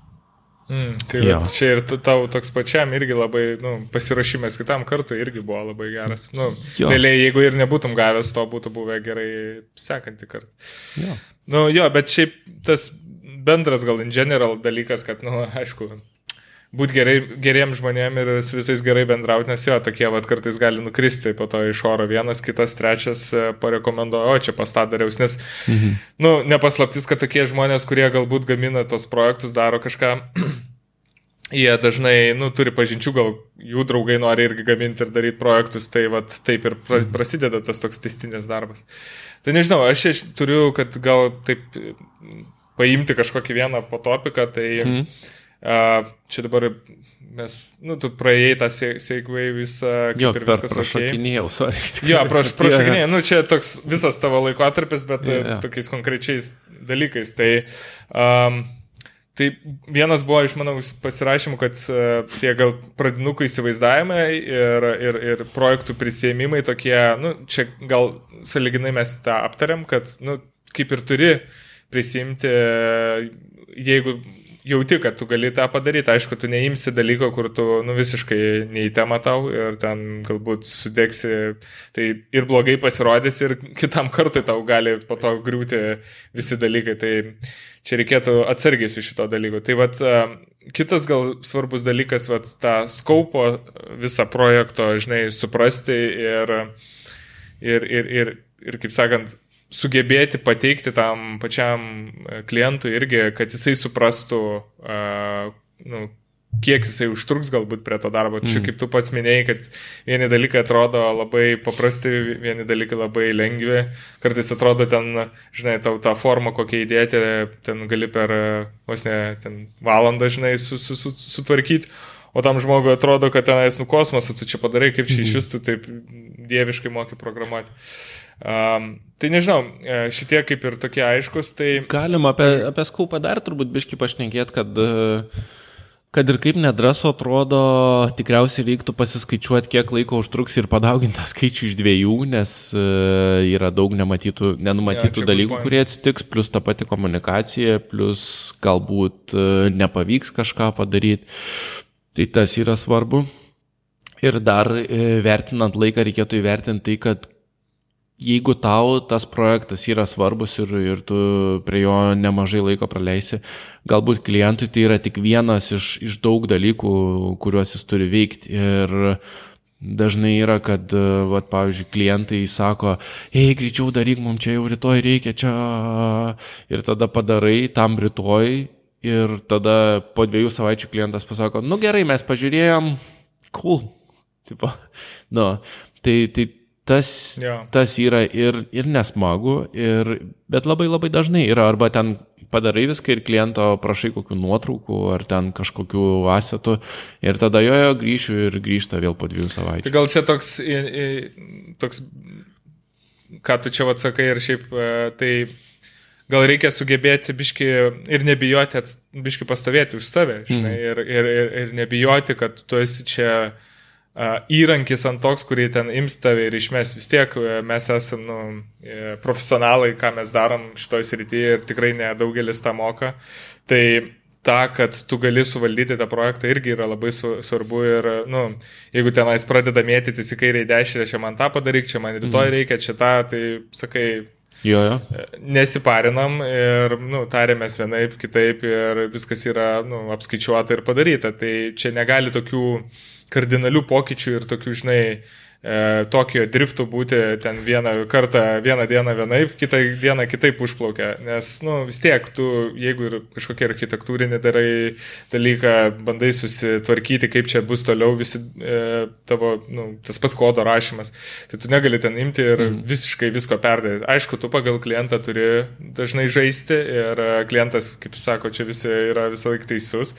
Mm, tai vat, čia ir tau toks pačiam irgi labai, nu, pasirašymas kitam kartui irgi buvo labai geras. Nu, realiai, jeigu ir nebūtum gavęs, to būtų buvę gerai sekantį kartą. Jo. Nu, jo, bet šiaip tas bendras gal in general dalykas, kad, nu, aišku, būti gerai, geriem žmonėm ir su visais gerai bendrauti, nes jo, tokie vat kartais gali nukristi po to iš oro vienas, kitas, trečias e, parekomenduoja, o čia pas tą dariaus, nes, mhm. nu, nepaslaptis, kad tokie žmonės, kurie galbūt gamina tos projektus, daro kažką, jie dažnai, nu, turi pažinčių, gal jų draugai nori irgi gaminti ir daryti projektus, tai vat taip ir pra, mhm. prasideda tas toks testinės darbas. Tai nežinau, aš turiu, kad gal taip paimti kažkokį vieną potopiką, tai... Uh, čia dabar mes, nu, tu praėjai tą Segway visą, kaip jo, ir viskas prašakinėjau, okay. sorry. Jo, praš, prašakinėjau, nu, čia toks visas tavo laikotarpis, bet yeah. tokiais konkrečiais dalykais. Tai, um, tai vienas buvo iš mano pasirašymų, kad uh, tie gal pradinukai įsivaizdavimai ir, ir, ir projektų prisėmimai tokie, nu, čia gal saliginai mes tą aptariam, kad, nu, kaip ir turi prisimti, jeigu jauti, kad tu gali tą padaryti. Aišku, tu neimsi dalyko, kur tu nu, visiškai neįtema tau ir ten galbūt sudėksi, tai ir blogai pasirodys ir kitam kartui tau gali po to griūti visi dalykai. Tai čia reikėtų atsargiai su šito dalyku. Tai vad, kitas gal svarbus dalykas, vad, tą skaupo visą projekto, žinai, suprasti ir, ir, ir, ir, ir kaip sakant, sugebėti pateikti tam pačiam e, klientui irgi, kad jisai suprastų, uh, nu, kiek jisai užtruks galbūt prie to darbo. Mm. Čia kaip tu pats minėjai, kad vieni dalykai atrodo labai paprasti, vieni dalykai labai lengvi, kartais atrodo ten, žinai, tau tą formą kokią įdėti, ten gali per vos ne ten valandą, žinai, su, su, su, sutvarkyti. O tam žmogui atrodo, kad tenais nu kosmosą tu čia padarai, kaip čia mm. iš vis tu taip dieviškai moki programuoti. Um, tai nežinau, e, šitie kaip ir tokie aiškus, tai... Galima apie, apie skaupą dar turbūt biški pašnekėti, kad, e, kad ir kaip nedrasu atrodo, tikriausiai reiktų pasiskaičiuoti, kiek laiko užtruks ir padauginti tą skaičių iš dviejų, nes e, yra daug nematytų, nenumatytų ja, dalykų, kurie atsitiks, plus ta pati komunikacija, plus galbūt nepavyks kažką padaryti. Tai tas yra svarbu. Ir dar vertinant laiką reikėtų įvertinti tai, kad jeigu tau tas projektas yra svarbus ir, ir tu prie jo nemažai laiko praleisi, galbūt klientui tai yra tik vienas iš, iš daug dalykų, kuriuos jis turi veikti. Ir dažnai yra, kad, vat, pavyzdžiui, klientai sako, hei, greičiau daryk, mums čia jau rytoj reikia čia. Ir tada padarai tam rytoj ir tada po dviejų savaičių klientas pasako, nu gerai, mes pažiūrėjom, cool. Tipo, nu, tai, tai tas, ja. tas yra ir, ir nesmagu, ir, bet labai labai dažnai yra arba ten padarai viską ir kliento prašai kokių nuotraukų ar ten kažkokių asetų ir tada jo, jo grįšiu ir grįžta vėl po dviejų savaičių. Tai gal čia toks, toks ką tu čia atsakai ir šiaip e, tai gal reikia sugebėti biški ir nebijoti, biški pastovėti už save, žinai, mm. ir, ir, ir, ir nebijoti, kad tu esi čia įrankis ant toks, kurį ten ims tave ir išmes. Vis tiek mes esame nu, profesionalai, ką mes darom šitoj srityje ir tikrai nedaugelis tą moka. Tai tą, kad tu gali suvaldyti tą projektą irgi yra labai svarbu ir, nu, jeigu tenais pradeda mėtytis į kairę į dešinę, čia man tą padaryk, čia man rytoj mhm. reikia, čia tą, tai sakai, Jo, jo. Nesiparinam ir nu, tarėmės vienaip, kitaip ir viskas yra nu, apskaičiuota ir padaryta. Tai čia negali tokių kardinalių pokyčių ir tokių, žinai, e, Tokijo driftų būti ten vieną kartą, vieną dieną vienaip, kitą dieną kitaip užplaukia. Nes, nu, vis tiek tu, jeigu ir kažkokia architektūrinė darai dalyką, bandai susitvarkyti, kaip čia bus toliau visi e, tavo, nu, tas pats kodo rašymas, tai tu negali ten imti ir mm. visiškai visko perdėti. Aišku, tu pagal klientą turi dažnai žaisti ir e, klientas, kaip sako, čia visi yra visą laiką teisus.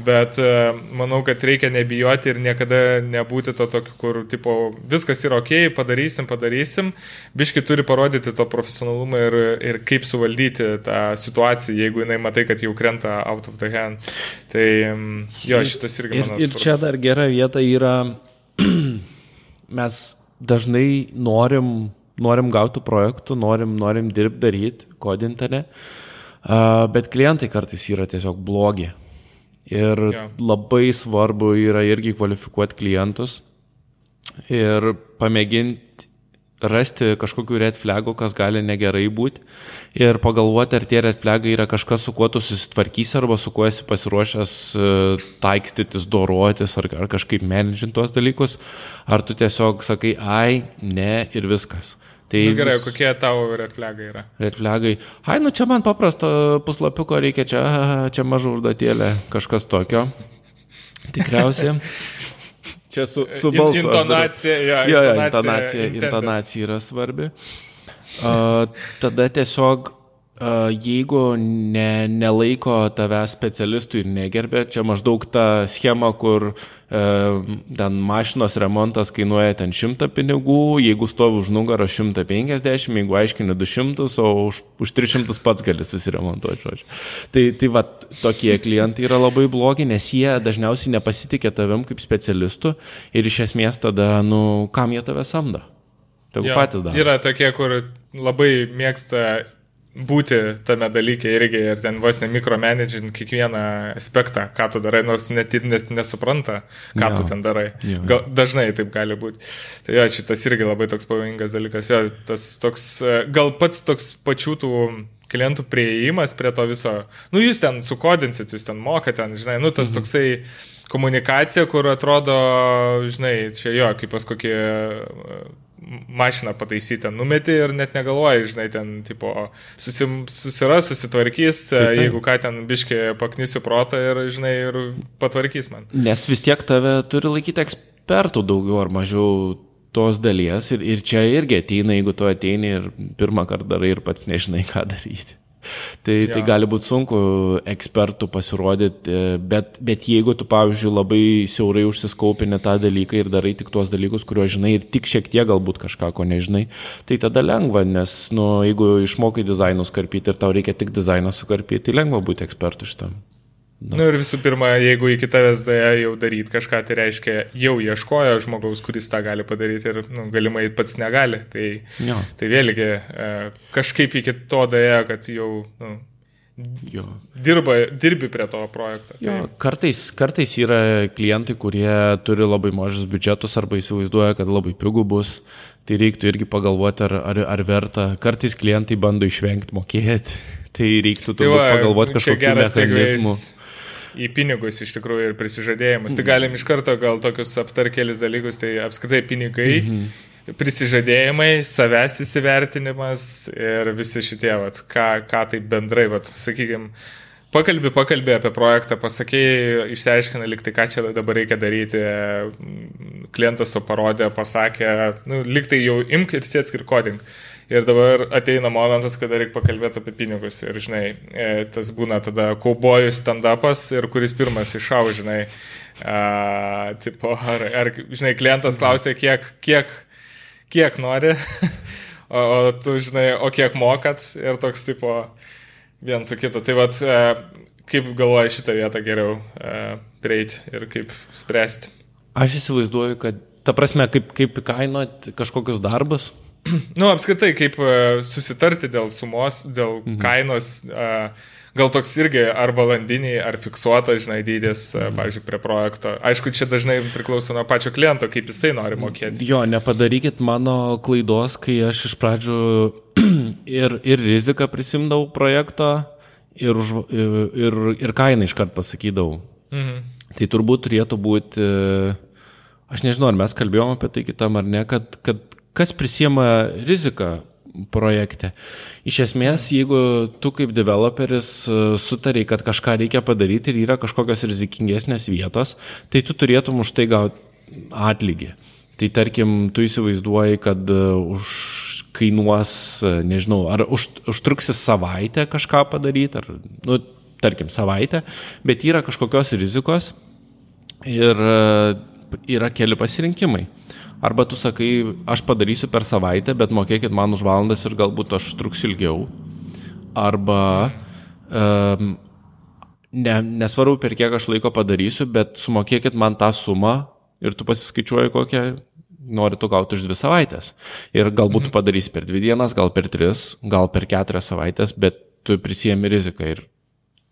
Bet e, manau, kad reikia nebijoti ir niekada nebūti to tokiu, kur, tipo, viskas yra ok, padarysim, padarysim. Biški turi parodyti to profesionalumą ir, ir kaip suvaldyti tą situaciją, jeigu jinai matai, kad jau krenta out of the hand. Tai jo, šitas irgi ir, ir čia dar gera vieta yra, mes dažnai norim, norim gauti projektų, norim, norim dirbti, daryti, kodinti, ne? Uh, bet klientai kartais yra tiesiog blogi. Ir ja. labai svarbu yra irgi kvalifikuoti klientus ir pamėginti rasti kažkokių red flagų, kas gali negerai būti ir pagalvoti, ar tie red flagai yra kažkas, su kuo tu susitvarkysi arba su kuo esi pasiruošęs e, taikstytis, dorotis ar, ar kažkaip menedžinti tuos dalykus, ar tu tiesiog sakai, ai, ne ir viskas. Tai nu, gerai, kokie tavo red flagai yra? Red flagai. Ai, nu čia man paprasto puslapiuko reikia, čia, čia maža užduotėlė, kažkas tokio. Tikriausiai. čia su, su balsu. Intonacija, jo, jo, jo, intonacija, intonacija yra svarbi. Uh, tada tiesiog jeigu ne, nelaiko tave specialistų ir negerbė, čia maždaug ta schema, kur ten mašinos remontas kainuoja ten 100 pinigų, jeigu stovi už nugarą 150, jeigu aiškini 200, o už, už 300 pats gali susiremontuoti, žodžiu. Tai, tai va, tokie klientai yra labai blogi, nes jie dažniausiai nepasitikė tavim kaip specialistu ir iš esmės tada, nu, kam jie tave samdo? Tegu patys daro. Yra tokie, kur labai mėgsta būti tame dalyke irgi ir ten vos ne mikromanagint kiekvieną aspektą, ką tu darai, nors net net nesupranta, ką jo. tu ten darai. Jo. Gal, dažnai taip gali būti. Tai jo, šitas irgi labai toks pavojingas dalykas. Jo, tas toks, gal pats toks pačių tų klientų prieimas prie to viso, nu jūs ten sukodinsit, jūs ten mokate, ten, žinai, nu tas mhm. toksai komunikacija, kur atrodo, žinai, čia jo, kaip pas kokie mašiną pataisyti, numeti ir net negalvoji, žinai, ten, tipo, susim, susiras, susitvarkys, taip, taip. jeigu ką ten biškė paknysiu protą ir, žinai, ir patvarkys man. Nes vis tiek tave turi laikyti ekspertų daugiau ar mažiau tos dalies ir, ir čia irgi ateina, jeigu tu ateini ir pirmą kartą darai ir pats nežinai, ką daryti. Tai, ja. tai gali būti sunku ekspertų pasirodyti, bet, bet jeigu tu, pavyzdžiui, labai siaurai užsiskaupini tą dalyką ir darai tik tuos dalykus, kuriuos žinai ir tik šiek tiek galbūt kažką, ko nežinai, tai tada lengva, nes, nu, jeigu išmokai dizainus karpyti ir tau reikia tik dizainą sukarpyti, tai lengva būti ekspertu šitam. Na nu, ir visų pirma, jeigu iki tavęs dėja jau daryti kažką, tai reiškia, jau ieškojo žmogaus, kuris tą gali padaryti ir nu, galimai pats negali. Tai, jo. tai vėlgi e, kažkaip iki to dėja, kad jau nu, jo. dirba, dirbi prie to projekto. Tai... Jo, kartais, kartais yra klientai, kurie turi labai mažus biudžetus arba įsivaizduoja, kad labai pigų bus. Tai reiktų irgi pagalvoti, ar, ar, ar verta. Kartais klientai bando išvengti mokėti. Tai reiktų tai va, pagalvoti kažkokiu mechanizmu. Segvės į pinigus iš tikrųjų ir prisižadėjimus. Tai galim iš karto gal tokius aptar kelis dalykus, tai apskritai pinigai. Mhm prisižadėjimai, savęs įsivertinimas ir visi šitie, vat, ką, ką tai bendrai, vat, sakykime, pakalbė, pakalbė apie projektą, pasakė, išsiaiškina liktai, ką čia dabar reikia daryti, klientas su parodė, pasakė, nu, liktai jau imk ir sėsk ir kodink. Ir dabar ateina momentas, kada reikia pakalbėti apie pinigus. Ir, žinai, e, tas būna tada kaubojų stand-upas ir kuris pirmas iššau, žinai. A, tipo, ar, ar, žinai, klientas klausia, kiek, kiek, kiek nori, o, o tu, žinai, o kiek mokat ir toks, tipo, vien su kitu. Tai vad, kaip galvoji šitą vietą geriau prieiti ir kaip spręsti? Aš įsivaizduoju, kad ta prasme, kaip, kaip įkainot kažkokius darbus. Nu, apskritai, kaip uh, susitarti dėl sumos, dėl mhm. kainos, uh, gal toks irgi ar valandiniai, ar fiksuotas, žinai, dydis, uh, pavyzdžiui, prie projekto. Aišku, čia dažnai priklauso nuo pačio kliento, kaip jisai nori mokėti. Jo, nepadarykit mano klaidos, kai aš iš pradžių ir, ir riziką prisimdavau projekto, ir, už, ir, ir kainą iškart pasakydavau. Mhm. Tai turbūt turėtų būti, aš nežinau, ar mes kalbėjome apie tai kitam ar ne, kad, kad kas prisiema riziką projekte. Iš esmės, jeigu tu kaip developeris e, sutariai, kad kažką reikia padaryti ir yra kažkokios rizikingesnės vietos, tai tu turėtum už tai gauti atlygį. Tai tarkim, tu įsivaizduoji, kad e, už kainuos, e, nežinau, ar už, užtruksi savaitę kažką padaryti, ar, nu, tarkim, savaitę, bet yra kažkokios rizikos ir yra keli pasirinkimai. Arba tu sakai, aš padarysiu per savaitę, bet mokėkit man už valandas ir galbūt aš truksiu ilgiau. Arba um, ne, nesvarbu, per kiek aš laiko padarysiu, bet sumokėkit man tą sumą ir tu pasiskaičiuoji, kokią nori tu gauti už dvi savaitės. Ir galbūt mhm. tu padarysi per dvi dienas, gal per tris, gal per keturias savaitės, bet tu prisijėmi riziką ir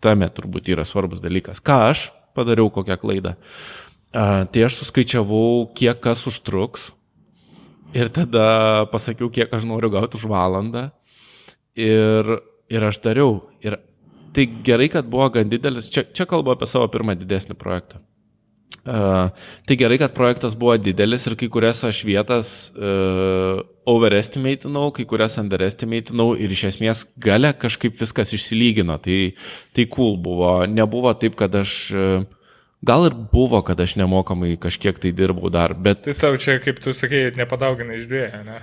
tame turbūt yra svarbus dalykas. Ką aš padariau, kokią klaidą? Uh, Tai aš suskaičiavau, kiek kas užtruks ir tada pasakiau, kiek aš noriu gauti už valandą ir, ir aš dariau. Ir tai gerai, kad buvo gan didelis, čia, čia kalbu apie savo pirmą didesnį projektą. Uh, tai gerai, kad projektas buvo didelis ir kai kurias aš vietas uh, overestimatinau, kai kurias underestimatinau ir iš esmės gale kažkaip viskas išsilygino. Tai, tai cool buvo. Nebuvo taip, kad aš uh, Gal ir buvo, kad aš nemokamai kažkiek tai dirbau dar, bet... Tai tau čia, kaip tu sakėjai, nepadauginai iš dviejų, ne?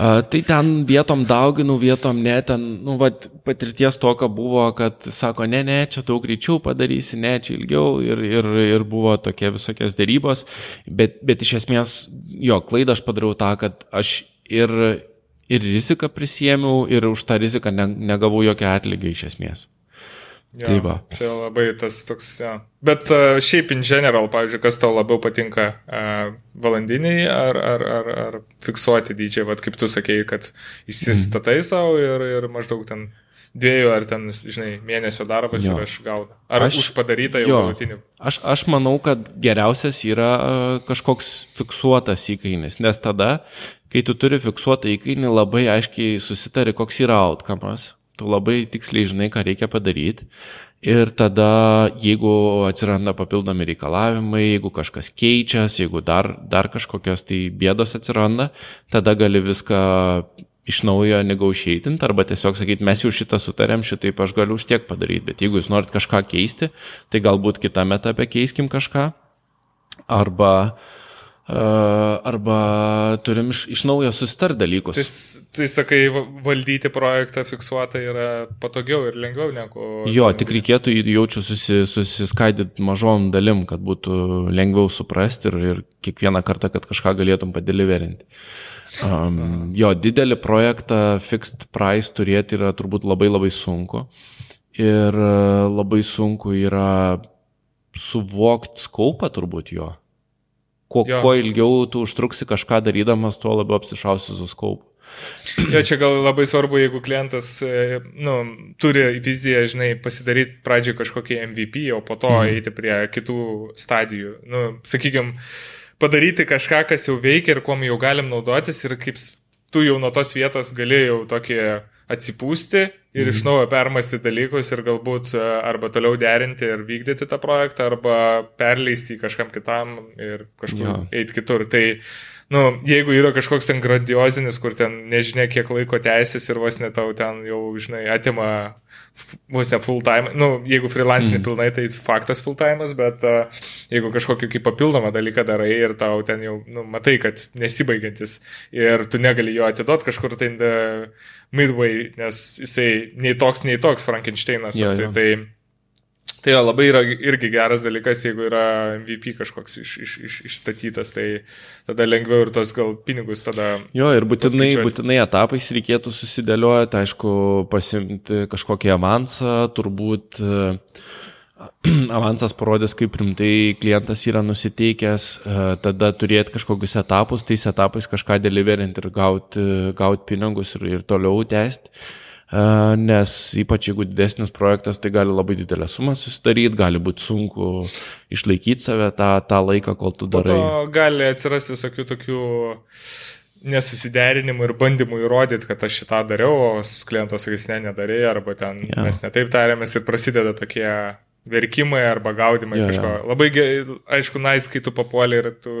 A, tai ten vietom dauginau, vietom ne, ten, nu, vat, patirties toka buvo, kad sako, ne, ne, čia daug greičiau padarysi, ne, čia ilgiau ir, ir, ir buvo tokie visokios dėrybos, bet, bet iš esmės, jo, klaidą aš padariau tą, kad aš ir, ir riziką prisėmiau ir už tą riziką ne, negavau jokio atlygio iš esmės. Ja, tai va. Čia labai tas toks, ja. Bet uh, šiaip in general, pavyzdžiui, kas tau labiau patinka, uh, valandiniai ar, ar, ar, ar fiksuoti dydžiai, vad kaip tu sakėjai, kad išsistatai mm. savo ir, ir maždaug ten dviejų ar ten, žinai, mėnesio darbas jo. ir aš gaunu. Ar aš, už padarytą jau galutinį? Aš, aš manau, kad geriausias yra kažkoks fiksuotas įkainis, nes tada, kai tu turi fiksuotą įkainį, labai aiškiai susitari, koks yra outcomas tu labai tiksliai žinai, ką reikia padaryti. Ir tada, jeigu atsiranda papildomi reikalavimai, jeigu kažkas keičias, jeigu dar, dar kažkokios tai bėdos atsiranda, tada gali viską iš naujo negaušėtinti arba tiesiog sakyti, mes jau šitą sutarėm, šitaip aš galiu už tiek padaryti, bet jeigu jūs norit kažką keisti, tai galbūt kitame etape keiskim kažką. Arba uh, arba turim iš, iš naujo susitart dalykus. Tai, tai sakai, valdyti projektą fiksuotą yra patogiau ir lengviau negu... Jo, tik reikėtų jaučiu susi, susiskaidyti mažom dalim, kad būtų lengviau suprasti ir, ir kiekvieną kartą, kad kažką galėtum padeliverinti. Um, jo, didelį projektą fixed price turėti yra turbūt labai labai sunku. Ir labai sunku yra suvokti skaupą turbūt jo. Kuo, jo. kuo ilgiau tu užtruksi kažką darydamas, tuo labiau apsišausi su skaupu. Jo, čia gal labai svarbu, jeigu klientas e, nu, turi viziją, žinai, pasidaryti pradžioje kažkokį MVP, o po to mm. eiti prie kitų stadijų. Nu, sakykime, padaryti kažką, kas jau veikia ir kuom jau galim naudotis ir kaip tu jau nuo tos vietos galėjau tokį atsipūsti ir mhm. iš naujo permastyti dalykus ir galbūt e, arba toliau derinti ir vykdyti tą projektą, arba perleisti kažkam kitam ir kažkur ja. eiti kitur. Tai, nu, jeigu yra kažkoks ten grandiozinis, kur ten nežinia kiek laiko teisės ir vos netau ten jau, žinai, atima vos ne full time, nu, jeigu freelancinį mm. pilnai, tai faktas full time'as, bet uh, jeigu kažkokį kaip papildomą dalyką darai ir tau ten jau, nu, matai, kad nesibaigiantis ir tu negali jo atiduoti kažkur tai uh, midway, nes jisai nei toks, nei toks Frankensteinas, jo, jo. tai Tai jo, labai yra irgi geras dalykas, jeigu yra MVP kažkoks iš, iš, iš, išstatytas, tai tada lengviau ir tos gal pinigus tada. Jo, ir būtinai, būtinai etapais reikėtų susidėlioti, aišku, pasimti kažkokį avansą, turbūt avansas parodys, kaip rimtai klientas yra nusiteikęs, e, tada turėti kažkokius etapus, tais etapais kažką deliverint ir gauti gaut pinigus ir, ir toliau tęsti. Nes ypač jeigu didesnis projektas, tai gali labai didelę sumą susidaryti, gali būti sunku išlaikyti save tą, tą laiką, kol tu darai. Po to gali atsirasti visokių tokių nesusiderinimų ir bandymų įrodyti, kad aš šitą dariau, o klientas sakys, ne, nedarėjai, arba ten ja. mes netaip tarėmės ir prasideda tokie verkimai arba gaudimai ja, kažko. Ja. Labai, aišku, nais, kai tu papuoli ir tu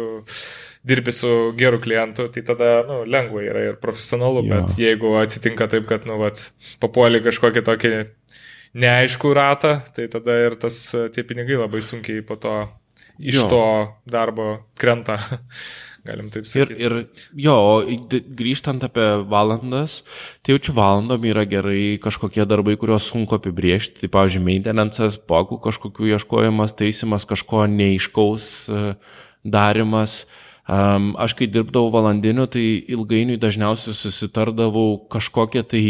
dirbi su geru klientu, tai tada nu, lengva yra ir profesionalu, ja. bet jeigu atsitinka taip, kad nu, vat, papuoli kažkokį tokį neaiškų ratą, tai tada ir tas tie pinigai labai sunkiai po to iš jo. to darbo krenta. galim taip sakyti. Ir, ir jo, grįžtant apie valandas, tai jaučiu valandom yra gerai kažkokie darbai, kuriuos sunku apibriežti. Tai, pavyzdžiui, maintenance'as, bogų kažkokių ieškojimas, taisimas, kažko neiškaus e, darimas. Um, aš kai dirbdavau valandiniu, tai ilgainiui dažniausiai susitardavau kažkokią tai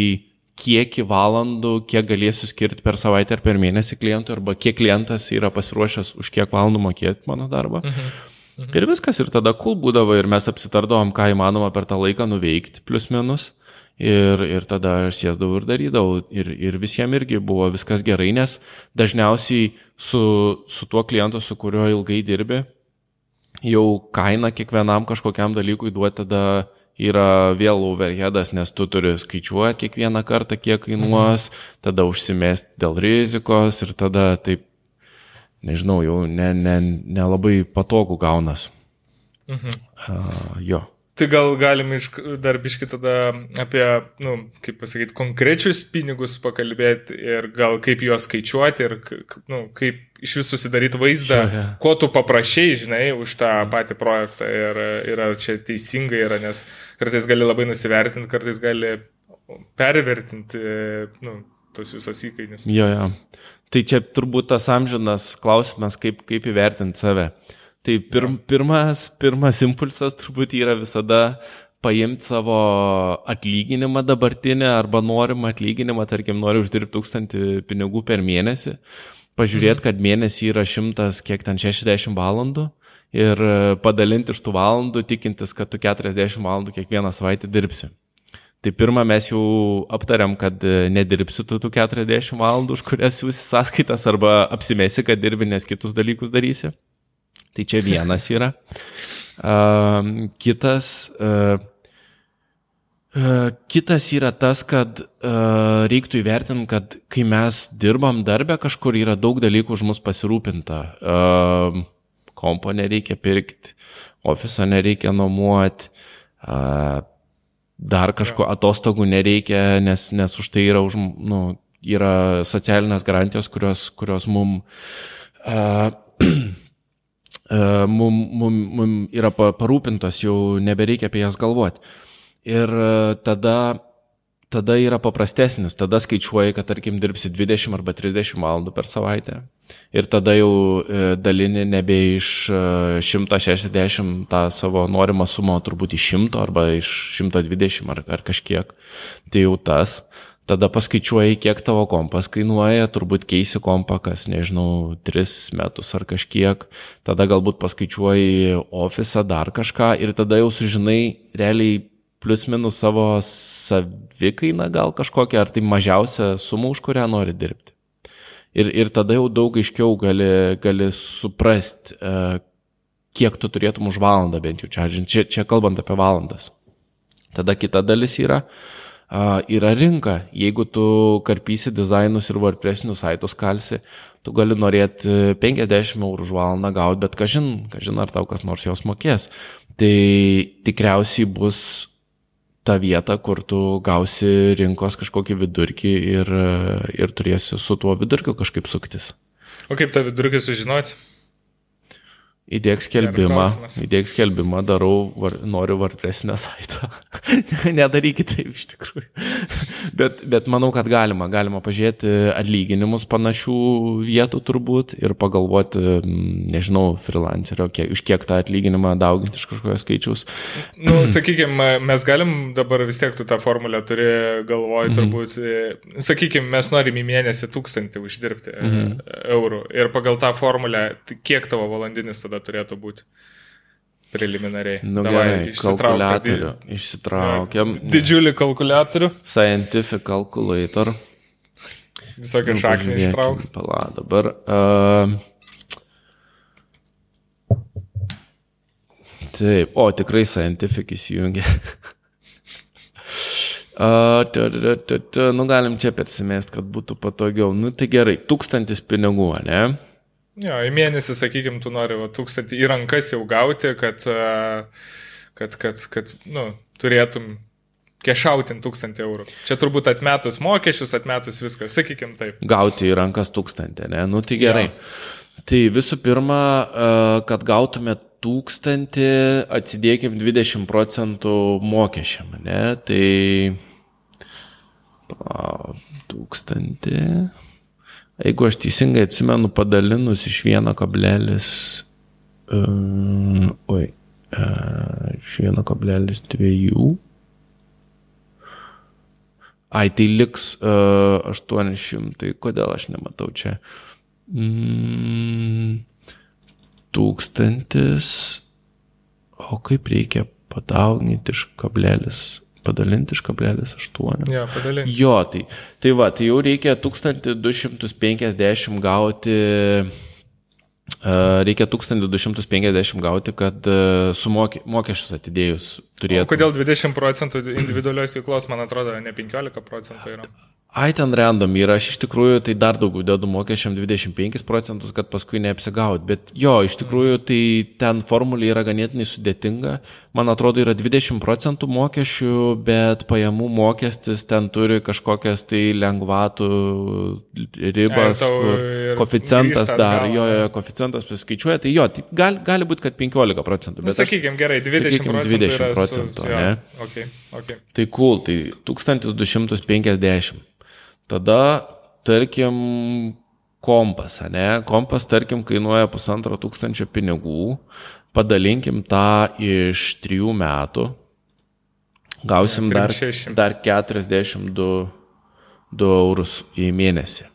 kiekį valandų, kiek galėsiu skirti per savaitę ar per mėnesį klientui, arba kiek klientas yra pasiruošęs už kiek valandų mokėti mano darbą. Mhm. Mhm. Ir viskas, ir tada kul cool būdavo, ir mes apsitardavom, ką įmanoma per tą laiką nuveikti, plus minus. Ir, ir tada aš sėsdavau ir darydavau. Ir, ir visiems irgi buvo viskas gerai, nes dažniausiai su, su tuo klientu, su kuriuo ilgai dirbi, jau kaina kiekvienam kažkokiam dalykui duoti tada yra vėl overheadas, nes tu turi skaičiuoti kiekvieną kartą, kiek kainuos, mhm. tada užsimesti dėl rizikos ir tada taip nežinau, jau nelabai ne, ne, ne patogu gaunas. Mhm. Uh, jo. Tai gal galim iš, dar biški tada apie, na, nu, kaip pasakyti, konkrečius pinigus pakalbėti ir gal kaip juos skaičiuoti ir, na, nu, kaip iš vis susidaryti vaizdą, ja, ja. ko tu paprašiai, žinai, už tą patį projektą ir, ir ar čia teisingai yra, nes kartais gali labai nusivertinti, kartais gali pervertinti, na, nu, tos visos įkainius. Jo, jo. Tai čia turbūt tas amžinas klausimas, kaip, kaip įvertinti save. Tai pirm, pirmas, pirmas impulsas turbūt yra visada paimti savo atlyginimą dabartinę arba norimą atlyginimą, tarkim, nori uždirbti tūkstantį pinigų per mėnesį, pažiūrėti, mhm. kad mėnesį yra šimtas, kiek ten 60 valandų ir padalinti iš tų valandų, tikintis, kad tu 40 valandų kiekvieną savaitę dirbsi. Tai pirmą mes jau aptariam, kad e, nedirbsi tu tų 40 valandų, už kurias siūsi sąskaitas, arba apsimesi, kad dirbi, nes kitus dalykus darysi. Tai čia vienas yra. Uh, kitas, uh, uh, kitas yra tas, kad uh, reiktų įvertinti, kad kai mes dirbam darbę, kažkur yra daug dalykų už mus pasirūpinta. Kompo nereikia pirkti, ofiso nereikia nuomuoti. Dar kažko atostogų nereikia, nes, nes už tai yra, už, nu, yra socialinės garantijos, kurios, kurios mum, mum, mum, mum yra parūpintos, jau nebereikia apie jas galvoti. Ir uh, tada tada yra paprastesnis, tada skaičiuoji, kad tarkim dirbsi 20 arba 30 valandų per savaitę. Ir tada jau e, dalini nebe iš 160 e, tą savo norimą sumą, turbūt iš 100 arba iš 120 ar, ar kažkiek. Tai jau tas. Tada paskaičiuoji, kiek tavo kompas kainuoja, turbūt keisi kompą, kas, nežinau, 3 metus ar kažkiek. Tada galbūt paskaičiuoji ofisą, dar kažką ir tada jau sužinai realiai plius minus savo savikainą gal kažkokią, ar tai mažiausią sumą, už kurią nori dirbti. Ir, ir tada jau daug aiškiau gali, gali suprasti, uh, kiek tu turėtum už valandą bent jau čia, čia, čia kalbant apie valandas. Tada kita dalis yra, uh, yra rinka. Jeigu tu karpysi dizainus ir WordPressinius saitus kalsi, tu gali norėti 50 eurų už valandą gauti, bet kažin, kažin ar tau kas nors jos mokės. Tai tikriausiai bus tą vietą, kur tu gausi rinkos kažkokį vidurkį ir, ir turėsi su tuo vidurkiu kažkaip suktis. O kaip tą vidurkį sužinoti? Įdėk skelbimą, įdėk skelbimą, darau, var, noriu varpresinę saitą. Nedarykite taip iš tikrųjų. bet, bet manau, kad galima, galima pažiūrėti atlyginimus panašių vietų turbūt ir pagalvoti, nežinau, freelancerio, kiek, iš kiek tą atlyginimą dauginti iš kažkokio skaičiaus. Nu, sakykime, mes galim dabar vis tiek tu tą formulę turi galvoj, mhm. turbūt, mm. sakykime, mes norim į mėnesį tūkstantį uždirbti mm. eurų ir pagal tą formulę, kiek tavo valandinis tada turėtų būti? preliminariai. Nu, Davai, gerai, kalkulatorių. Išsitraukiam. Didžiulį kalkulatorių. Scientific calculator. Visokią nu, šaknį ištrauks. Pala, dabar. Uh, taip, o tikrai scientific įsijungia. Uh, ta, ta, ta, ta, nu galim čia persimest, kad būtų patogiau. Nu tai gerai, tūkstantis pinigų, ne? Jo, į mėnesį, sakykime, tu nori va, tūkstantį į rankas jau gauti, kad, kad, kad, kad nu, turėtum kešautin tūkstantį eurų. Čia turbūt atmetus mokesčius, atmetus viską, sakykime taip. Gauti į rankas tūkstantį, ne? Nu tai gerai. Ja. Tai visų pirma, kad gautume tūkstantį, atsidėkim 20 procentų mokesčiam, ne? Tai... Tūkstantį. Jeigu aš teisingai atsimenu, padalinus iš 1,2. Um, oi. Uh, iš 1,2. Ai, tai liks uh, 800. Kodėl aš nematau čia? Mm, tūkstantis. O kaip reikia padauginti iš kablelis padalinti iš kablelis 8. Jo, padalinti. Jo, tai, tai va, tai jau reikia 1250 gauti. Reikia 1250 gauti, kad sumokė, mokesčius atidėjus turėtų. O kodėl 20 procentų individualios veiklos, man atrodo, ne 15 procentų yra? Ai, ten random yra, aš iš tikrųjų tai dar daugiau dedu mokesčiam 25 procentus, kad paskui neapsigaut. Bet jo, iš tikrųjų tai ten formulė yra ganėtinai sudėtinga. Man atrodo, yra 20 procentų mokesčių, bet pajamų mokestis ten turi kažkokias tai lengvatų ribas, koficijantas dar, gal, jo, jo, koficijantas paskaičiuoja. Tai jo, tai gali, gali būti, kad 15 procentų. Bet nu, sakykime, gerai, 20 sakykim, procentų. 20 procentų, su, ne? Okay, okay. Tai cool, tai 1250. Tada, tarkim, kompas, ne? Kompas, tarkim, kainuoja pusantro tūkstančio pinigų, padalinkim tą iš trijų metų, gausim dar, dar 42 eurus į mėnesį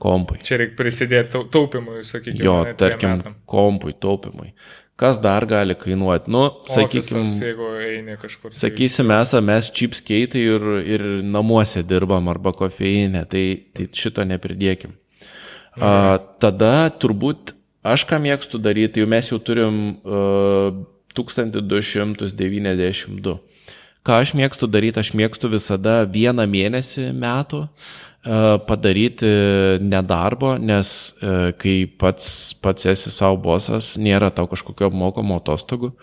kompui. Čia reikia prisidėti taupimui, sakykime. Jo, tarkim, kompui, taupimui. Kas dar gali kainuoti? Nu, eini kažkur. Tai... Sakysim, esame mes chipskeitai ir, ir namuose dirbam arba kofeinė, tai, tai šito nepridėkim. Mhm. A, tada turbūt aš ką mėgstu daryti, jau mes jau turim uh, 1292. Ką aš mėgstu daryti, aš mėgstu visada vieną mėnesį metų padaryti nedarbo, nes e, kai pats, pats esi savo bosas, nėra tau kažkokio apmokamo atostogų.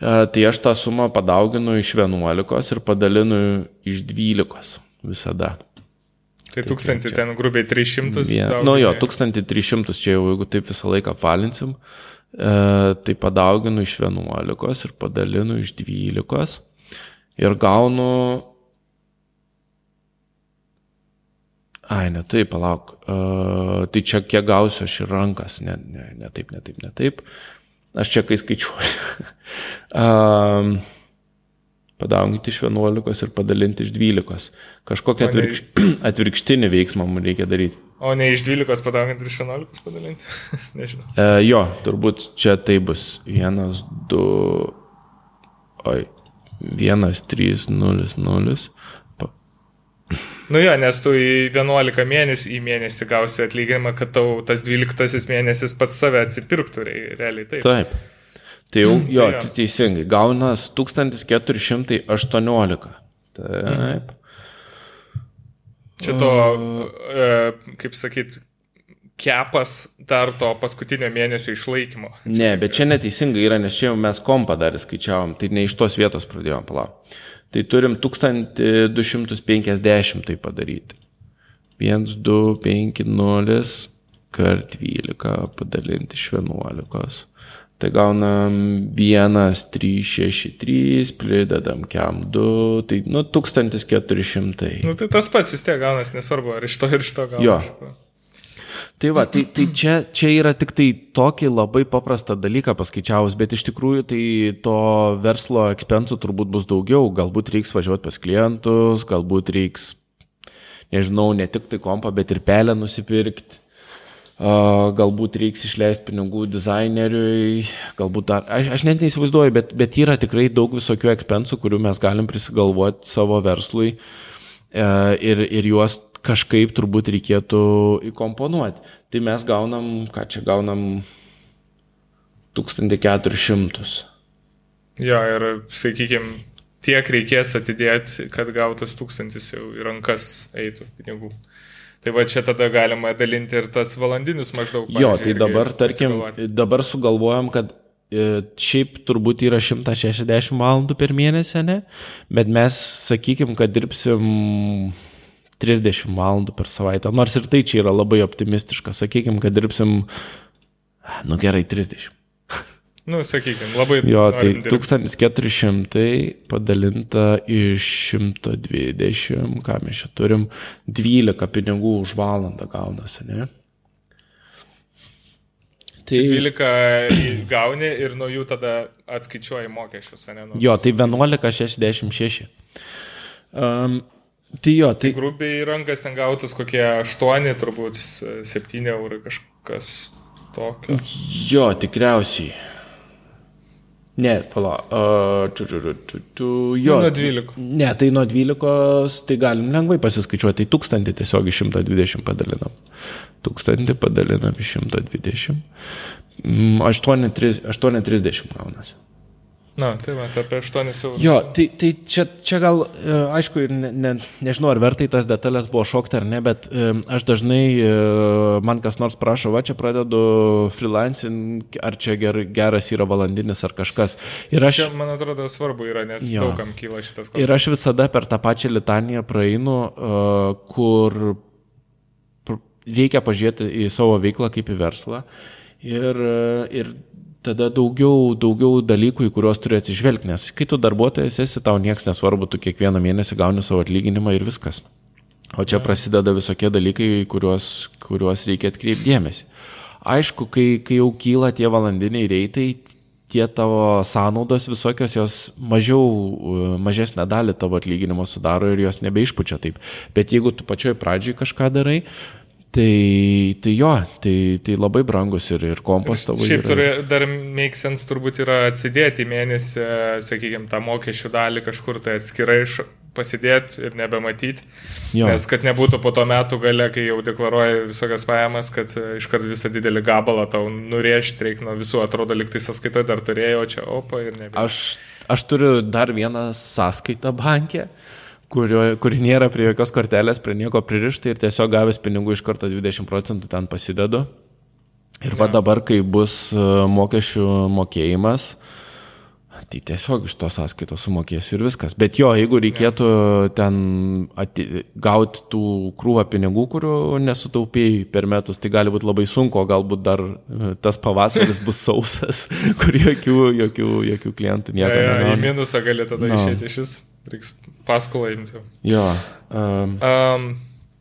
E, tai aš tą sumą padauginu iš 11 ir padalinu iš 12 visada. Tai 1000 tai ten grubiai 300. Vien, nu jo, 1300 čia jau, jeigu taip visą laiką palinsim, tai padauginu iš 11 ir padalinu iš 12 ir gaunu Ai, ne taip, palauk. Uh, tai čia kiek gausiu aš ir rankas, ne, ne, ne taip, ne taip, ne taip. Aš čia kai skaičiuoju. uh, padauginti iš 11 ir padalinti iš 12. Kažkokią atvirkš... atvirkštinį veiksmą mums reikia daryti. O ne iš 12 padauginti ir iš 11 padalinti? Nežinau. Uh, jo, turbūt čia tai bus. 1, 2, oi, 1, 3, 0, 0. Nu jo, nes tu į 11 mėnesį į mėnesį gausi atlyginimą, kad tau tas 12 mėnesis pats save atsipirktų realiai. Taip. taip. Tai jau, jo, tai jo. teisingai, gaunas 1418. Taip. Čia to, e, kaip sakyt, kepas dar to paskutinio mėnesio išlaikymo. Ne, bet čia neteisingai yra, nes čia jau mes kompą dar skaičiavom, tai ne iš tos vietos pradėjom palaukti. Tai turim 1250 tai padaryti. 1, 2, 5, 0 kart 12 padalinti iš 11. Tai gaunam 1, 3, 6, 3, pridedam kiam 2, tai nu 1400. Nu tai tas pats vis tiek gaunas, nesvarbu, ar iš to ir iš to gaunas. Jo. Tai va, tai, tai čia, čia yra tik tai tokį labai paprastą dalyką paskaičiavus, bet iš tikrųjų tai to verslo ekspensų turbūt bus daugiau. Galbūt reiks važiuoti pas klientus, galbūt reiks, nežinau, ne tik tai kompą, bet ir pelę nusipirkti. Galbūt reiks išleisti pinigų dizaineriui, galbūt dar, aš, aš net neįsivaizduoju, bet, bet yra tikrai daug visokių ekspensų, kurių mes galim prisigalvoti savo verslui e, ir, ir juos kažkaip turbūt reikėtų įkomponuoti. Tai mes gaunam, ką čia gaunam, 1400. Jo, ir sakykime, tiek reikės atidėti, kad gautas tūkstantis jau į rankas eitų pinigų. Tai va čia tada galima dalinti ir tas valandinius maždaug. Jo, tai dabar, tarkim, dabar sugalvojom, kad e, šiaip turbūt yra 160 valandų per mėnesį, ne? Bet mes sakykim, kad dirbsim 30 valandų per savaitę. Nors ir tai čia yra labai optimistiška. Sakykime, kad dirbsim, nu gerai, 30. Nu, sakykime, labai. Jo, tai 1400 padalinta iš 120, ką mes čia turim, 12 pinigų už valandą gaunasi, ne? Tai 12 gauni ir nuo jų tada atskaičiuoji mokesčius, ne? Jo, tai 11,66. Um, Tai jo, tai... tai grubiai rankas ten gautus kokie 8, turbūt 7 eurų kažkas tokio. Jo, tikriausiai. Ne, pala. Uh, tu, tu, tu, tu, jo. Nu, nuo 12. Ne, tai nuo 12 tai galim lengvai pasiskaičiuoti. Tai 1000 tiesiog iš 120 padalinam. 1000 padalinam iš 120. 8,30 8, gaunasi. Na, tai va, apie 8 eurų. Jo, tai, tai čia, čia gal, e, aišku, ne, ne, nežinau, ar vertai tas detalės buvo šokti ar ne, bet e, aš dažnai, e, man kas nors prašo, va, čia pradedu freelancing, ar čia ger, geras yra valandinis ar kažkas. Ir aš, čia, man atrodo, svarbu yra, nes jo. daugam kyla šitas klausimas. Ir aš visada per tą pačią litaniją praeinu, kur reikia pažiūrėti į savo veiklą kaip į verslą. Ir, ir tada daugiau, daugiau dalykų, į kuriuos turi atsižvelgti, nes kai tu darbuotojas esi, tau niekas nesvarbu, tu kiekvieną mėnesį gauni savo atlyginimą ir viskas. O čia prasideda visokie dalykai, kuriuos, kuriuos reikia atkreipti dėmesį. Aišku, kai, kai jau kyla tie valandiniai reitai, tie tavo sąnaudos visokios, jos mažiau, mažesnę dalį tavo atlyginimo sudaro ir jos nebeišpučia taip. Bet jeigu tu pačioj pradžioj kažką darai, Tai, tai jo, tai, tai labai brangus ir, ir kompas tavo. Šiaip turi, dar make sense turbūt yra atsidėti mėnesį, sakykime, tą mokesčių dalį kažkur tai atskirai pasidėti ir nebematyti. Jo. Nes kad nebūtų po to metų gale, kai jau deklaruoji visokias pajamas, kad iškart visą didelį gabalą tau nurėžti reikia nuo visų, atrodo, liktai sąskaitoje dar turėjau, čia opa ir ne. Aš, aš turiu dar vieną sąskaitą bankė kurio, kuri nėra prie jokios kortelės, prie nieko pririšta ir tiesiog gavęs pinigų iš karto 20 procentų ten pasidedu. Ir va dabar, kai bus e, mokesčių mokėjimas, tai tiesiog iš tos sąskaitos sumokėsiu ir viskas. Bet jo, jeigu reikėtų ten ati, gauti tų krūvą pinigų, kurių nesutaupėjai per metus, tai gali būti labai sunku, o galbūt dar e, tas pavasaris bus sausas, kur jokių, jokių, jokių klientų nieko. Ja, ja, į minusą gali tada no. išėti iš vis. Reiks paskolą imti. Jo. Um. Um,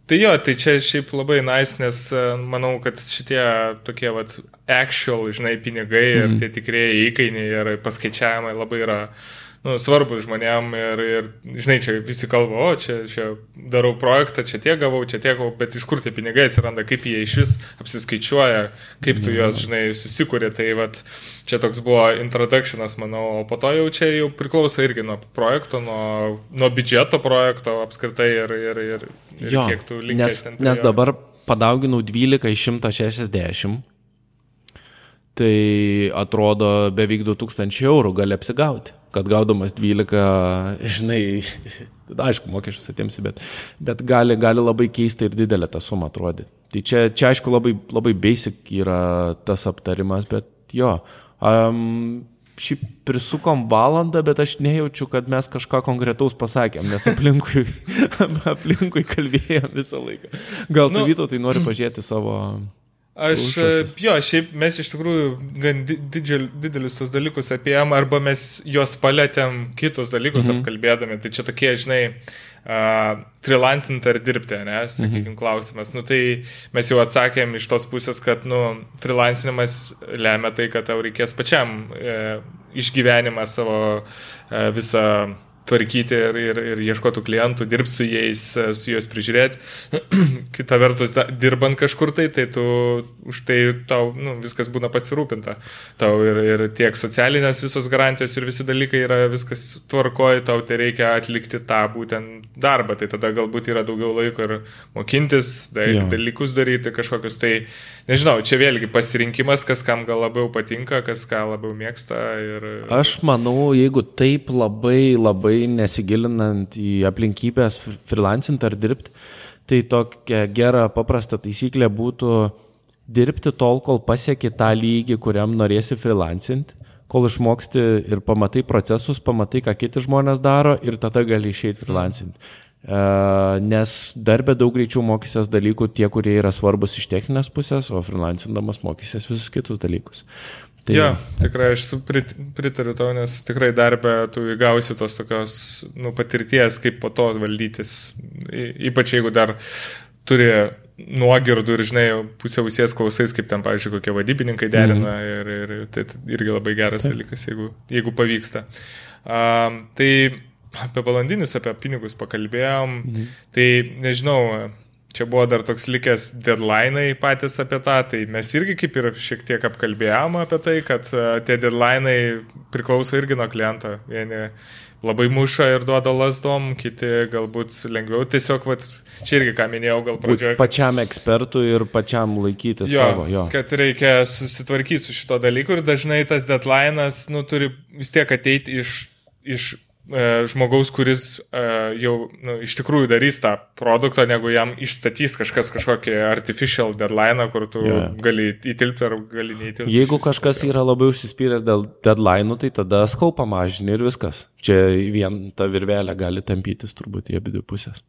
tai jo, tai čia šiaip labai nice, nes e, manau, kad šitie tokie, vat, actual, žinai, pinigai mm. ir mhm. tie tikrieji įkainiai ir paskaičiavimai labai yra uh, nu, svarbus žmonėm ir, ir, žinai, čia visi kalba, o čia, čia darau projektą, čia tiek gavau, čia tiek gavau, bet iš kur tie pinigai atsiranda, kaip jie iš vis apsiskaičiuoja, kaip tu juos, žinai, susikūrė. Tai vat, čia toks buvo introductionas, manau, o po to jau čia jau priklauso irgi nuo projekto, nuo, nuo biudžeto projekto apskritai ir, ir, ir, ir jo, kiek tu linkęs ten. Nes dabar padauginau 12 iš 160 tai atrodo beveik 2000 eurų gali apsigauti kad gaudamas 12, žinai, aišku, mokesčius atimsi, bet, bet gali, gali labai keista ir didelė ta suma atrodyti. Tai čia, čia aišku, labai, labai basic yra tas aptarimas, bet jo. Um, Šiaip prisukom valandą, bet aš nejaučiu, kad mes kažką konkretaus pasakėm, nes aplinkui, aplinkui kalbėjom visą laiką. Gal tu nu, vyto tai nori pažiūrėti savo... Aš, jo, šiaip mes iš tikrųjų gan didžiul, didelius tos dalykus apėjom, arba mes juos palėtėm kitus dalykus mhm. apkalbėdami. Tai čia tokie, žinai, uh, freelancing ar dirbti, ne, sakykime, mhm. klausimas. Nu, tai mes jau atsakėm iš tos pusės, kad, nu, freelancinimas lemia tai, kad tau reikės pačiam e, išgyvenimą savo e, visą tvarkyti ir, ir, ir ieškotų klientų, dirbti su jais, su juos prižiūrėti. Kita vertus, da, dirbant kažkur tai, tai tu už tai tau nu, viskas būna pasirūpinta. Tau ir, ir tiek socialinės visos garantijos ir visi dalykai yra viskas tvarkoji, tau tai reikia atlikti tą būtent darbą. Tai tada galbūt yra daugiau laiko ir mokintis, da, dalykus daryti kažkokius. Tai nežinau, čia vėlgi pasirinkimas, kas kam gal labiau patinka, kas ką labiau mėgsta. Ir... Aš manau, jeigu taip labai labai labai nesigilinant į aplinkybės freelancing ar dirbti, tai tokia gera paprasta taisyklė būtų dirbti tol, kol pasieki tą lygį, kuriam norėsi freelancing, kol išmoksti ir pamatai procesus, pamatai, ką kiti žmonės daro ir tada gali išeiti freelancing. Uh, nes darbė daug greičiau mokysies dalykų tie, kurie yra svarbus iš techninės pusės, o freelancindamas mokysies visus kitus dalykus. Tai jo, tikrai aš pritariu tau, nes tikrai darbę tu įgausi tos tokios nu, patirties, kaip po to valdytis. Ypač jeigu dar turi nuogirdų ir, žinai, pusę ausies klausais, kaip ten, pavyzdžiui, kokie vadybininkai derina mm. ir, ir tai irgi labai geras Taip. dalykas, jeigu, jeigu pavyksta. Um, tai apie valandinius, apie pinigus pakalbėjom, mm. tai nežinau, Čia buvo dar toks likęs deadline'ai patys apie tą, tai mes irgi kaip ir šiek tiek apkalbėjom apie tai, kad e, tie deadline'ai priklauso irgi nuo kliento. Vieni labai muša ir duoda lasdom, kiti galbūt lengviau. Tiesiog, vat, čia irgi ką minėjau, gal pradžioje. Pačiam ekspertui ir pačiam laikyti jo, savo. Jo. Kad reikia susitvarkyti su šito dalyku ir dažnai tas deadline'as, nu, turi vis tiek ateiti iš, iš žmogaus, kuris uh, jau nu, iš tikrųjų darys tą produktą, negu jam išstatys kažkas kažkokį artificial deadline, kur tu yeah. gali įtilpti ar gali neįtilpti. Jeigu kažkas yra labai užsispyręs dėl deadline, tai tada skaupą mažini ir viskas. Čia vien ta virvelė gali tampytis turbūt į abi pusės.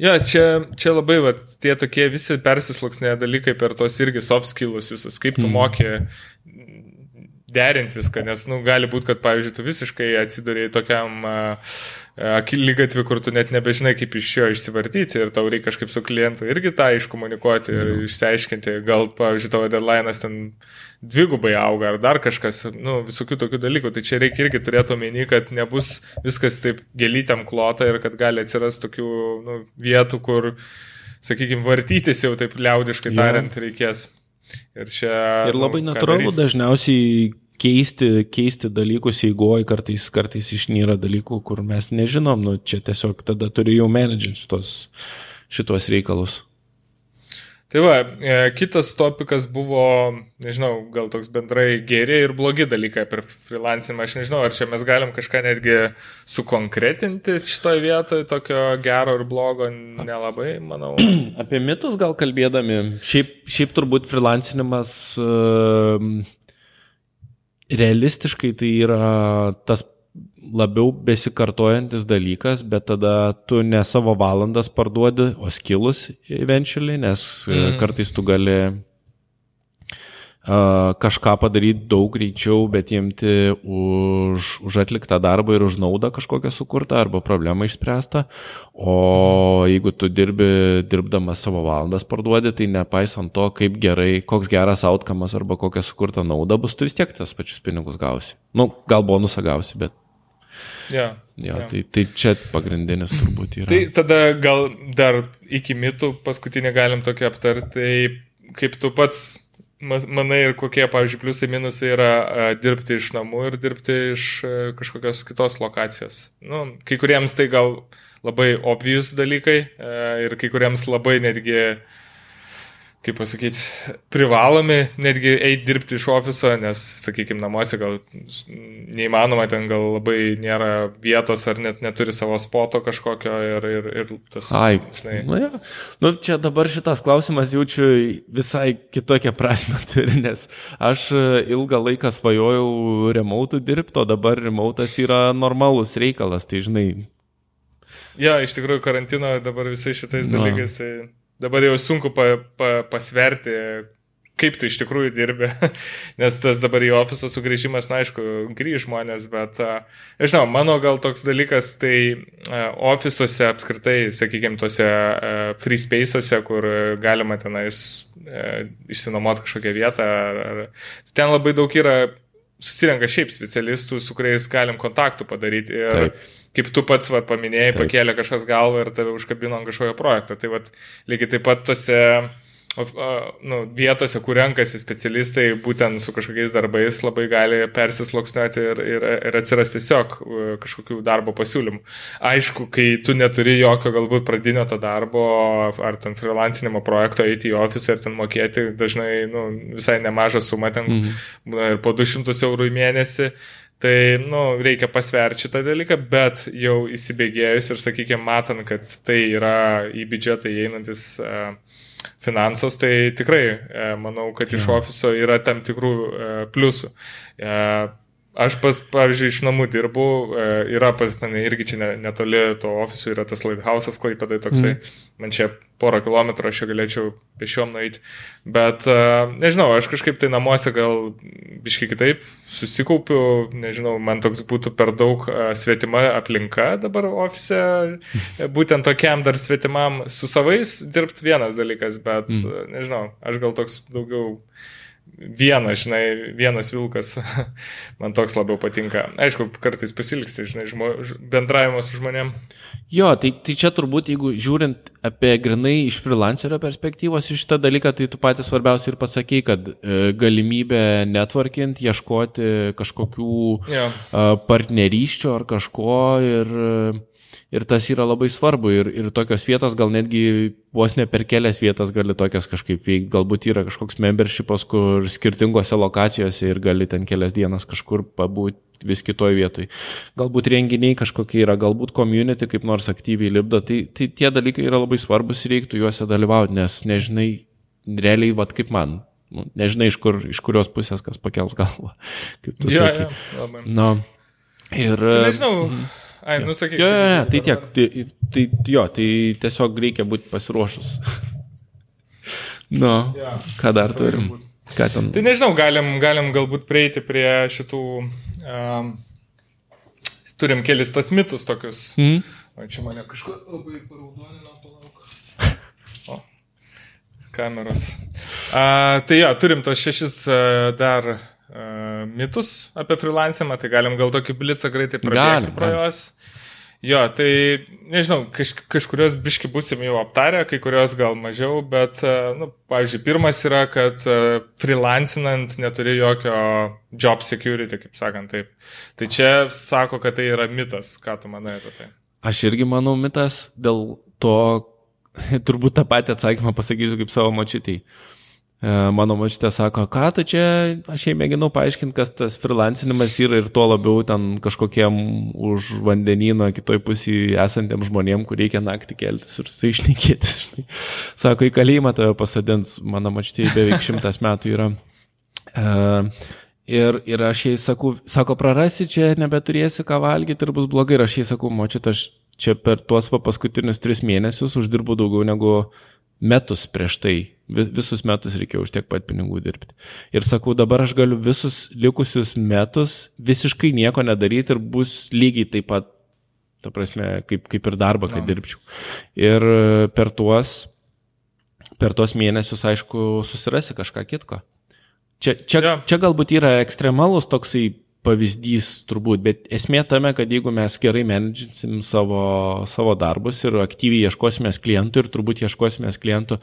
Ja, čia, čia labai, va, tie tokie visi persisluksnėje dalykai per tos irgi soft skills visus, kaip tu mm. Derinti viską, nes, nu, gali būti, kad, pavyzdžiui, tu visiškai atsidurėjai tokiam lygatvi, kur tu net nebežinai, kaip iš jo išsivartyti ir tau reikia kažkaip su klientu irgi tą iškomunikuoti ir mhm. išsiaiškinti, gal, pavyzdžiui, tavo deadline'as ten dvigubai auga ar dar kažkas, nu, visokių tokių dalykų. Tai čia reikia irgi turėti omeny, kad nebus viskas taip gelytėm klota ir kad gali atsirasti tokių nu, vietų, kur, sakykime, vartytis jau taip liaudiškai tariant reikės. Ir, čia, ir labai nu, natūralu dažniausiai keisti, keisti dalykus įgoj, kartais, kartais išnyra dalykų, kur mes nežinom, nu, čia tiesiog tada turi jau menedžinti šitos, šitos reikalus. Tai va, e, kitas topikas buvo, nežinau, gal toks bendrai geri ir blogi dalykai apie freelancingą. Aš nežinau, ar čia mes galim kažką netgi sukonkretinti šitoje vietoje, tokio gero ir blogo nelabai, manau. Apie mitus gal kalbėdami, šiaip, šiaip turbūt freelancinimas uh, realistiškai tai yra tas labiau besikartojantis dalykas, bet tada tu ne savo valandas parduodi, o skilus eventually, nes mm. kartais tu gali kažką padaryti daug greičiau, bet imti už, už atliktą darbą ir už naudą kažkokią sukurtą arba problemą išspręstą. O jeigu tu dirbi, dirbdamas savo valandas parduodi, tai nepaisant to, kaip gerai, koks geras outcomas arba kokia sukurta nauda bus, tu vis tiek tas pačius pinigus gausi. Nu, gal bonusą gausi, bet Ja, jo, ja. Tai, tai čia pagrindinis turbūt yra. Tai tada gal dar iki mitų paskutinį galim tokį aptarti, tai kaip tu pats manai ir kokie, pavyzdžiui, pliusai minusai yra dirbti iš namų ir dirbti iš kažkokios kitos lokacijos. Nu, kai kuriems tai gal labai obvious dalykai ir kai kuriems labai netgi kaip pasakyti, privalomi netgi eiti dirbti iš ofiso, nes, sakykime, namuose gal neįmanoma, ten gal labai nėra vietos ar net neturi savo spoto kažkokio ir, ir, ir tas. Ai, žinai. Nu, ja. nu, čia dabar šitas klausimas jaučiu visai kitokią prasme turi, nes aš ilgą laiką svajojau remotų dirbti, o dabar remotas yra normalus reikalas, tai žinai. Ja, iš tikrųjų karantino dabar visais šitais dalykais, tai dabar jau sunku pa, pa, pasverti, kaip tu iš tikrųjų dirbi, nes tas dabar į ofisą sugrįžimas, na aišku, grįž žmonės, bet, nežinau, mano gal toks dalykas, tai ofisuose apskritai, sakykime, tose free space'uose, kur galima tenais išsinuomoti kažkokią vietą, ar, ar, ten labai daug yra susirenka šiaip specialistų, su kuriais galim kontaktų padaryti. Ir Taip. Kaip tu pats vat, paminėjai, Taip. pakėlė kažkas galvą ir tave užkabino ant kažkokio projekto. Tai vat, lygiai taip pat tose nu, vietose, kur renkasi specialistai, būtent su kažkokiais darbais labai gali persisloksniuoti ir, ir, ir atsiras tiesiog kažkokių darbo pasiūlymų. Aišku, kai tu neturi jokio galbūt pradinio to darbo ar ten freelancinimo projekto eiti į ofisą ir ten mokėti dažnai nu, visai nemažą sumą, ten mm. ir po 200 eurų į mėnesį. Tai, nu, reikia pasverti šitą dalyką, bet jau įsibėgėjus ir, sakykime, matant, kad tai yra į biudžetą įeinantis uh, finansas, tai tikrai e, manau, kad iš ofiso yra tam tikrų e, pliusų. E, aš, pas, pavyzdžiui, iš namų dirbu, yra pas mane irgi čia netoli to ofiso, yra tas Lighthouse'as, klaipadai toksai, mm. man čia porą kilometrų aš čia galėčiau pešiom nueiti, bet nežinau, aš kažkaip tai namuose gal biškai kitaip susikaupiu, nežinau, man toks būtų per daug svetima aplinka dabar ofise, būtent tokiam dar svetimam su savais dirbti vienas dalykas, bet mm. nežinau, aš gal toks daugiau vienas, žinai, vienas vilkas, man toks labiau patinka. Aišku, kartais pasilgsti, žinai, žmo, bendravimas su žmonėm. Jo, tai, tai čia turbūt, jeigu žiūrint apie grinai iš freelancerio perspektyvos į šitą dalyką, tai tu patys svarbiausia ir pasakai, kad e, galimybė networkint, ieškoti kažkokių jo. partnerysčių ar kažko ir ir tas yra labai svarbu ir, ir tokios vietos gal netgi vos ne per kelias vietas gali tokias kažkaip veikti, galbūt yra kažkoks membershipas, kur skirtingose lokacijose ir gali ten kelias dienas kažkur pabūti vis kitoj vietoj. Galbūt renginiai kažkokie yra, galbūt community kaip nors aktyviai lipdo, tai, tai tie dalykai yra labai svarbus ir reiktų juose dalyvauti, nes nežinai, realiai, vad kaip man, nu, nežinai iš, kur, iš kurios pusės kas pakels galvą. Kaip tu ja, sakai. Ja, labai. no. Ir, tai nežinau, mm. Ai, jo. nusakyk. Jo, jo, jo, tai tiek. Tai, tai, jo, tai tiesiog reikia būti pasiruošus. nu, ja, ką dar turim? Ką ten? Tai nežinau, galim, galim galbūt prieiti prie šitų... Um, turim kelis tos mitus tokius. Mm. O čia mane kažko labai paraudonino, palauk. O, kameros. Uh, tai jo, turim tos šešis uh, dar uh, mitus apie freelancimą, tai galim gal tokį blitzą greitai pradėti pro juos. Jo, tai nežinau, kaž, kažkurios biški busim jau aptarę, kai kurios gal mažiau, bet, nu, pavyzdžiui, pirmas yra, kad freelancinant neturi jokio job security, kaip sakant taip. Tai čia sako, kad tai yra mitas, ką tu manai apie tai? Aš irgi manau mitas, dėl to turbūt tą patį atsakymą pasakysiu kaip savo močiutėjai. E, mano mačytė sako, ką tu čia, aš jai mėginau paaiškinti, kas tas freelancinimas yra ir tuo labiau ten kažkokiem už vandenino kitoj pusėje esantiem žmonėm, kur reikia naktį keltis ir su išnekėtis. Sako, į kalėjimą tave pasadins, mano mačytė beveik šimtas metų yra. Uh, Ir, ir aš jai sakau, sako, prarasi čia, nebeturėsi ką valgyti ir bus blogai. Ir aš jai sakau, močiut, aš čia per tuos paskutinius tris mėnesius uždirbu daugiau negu metus prieš tai visus metus reikėjo už tiek pat pinigų dirbti. Ir sakau, dabar aš galiu visus likusius metus visiškai nieko nedaryti ir bus lygiai taip pat, ta prasme, kaip, kaip ir darbą, no. dirbčiau. Ir e, per tuos, per tuos mėnesius, aišku, susirasi kažką kitko. Čia, čia, ja. čia galbūt yra ekstremalus toksai pavyzdys turbūt, bet esmė tame, kad jeigu mes gerai menedžinsim savo, savo darbus ir aktyviai ieškosime klientų ir turbūt ieškosime klientų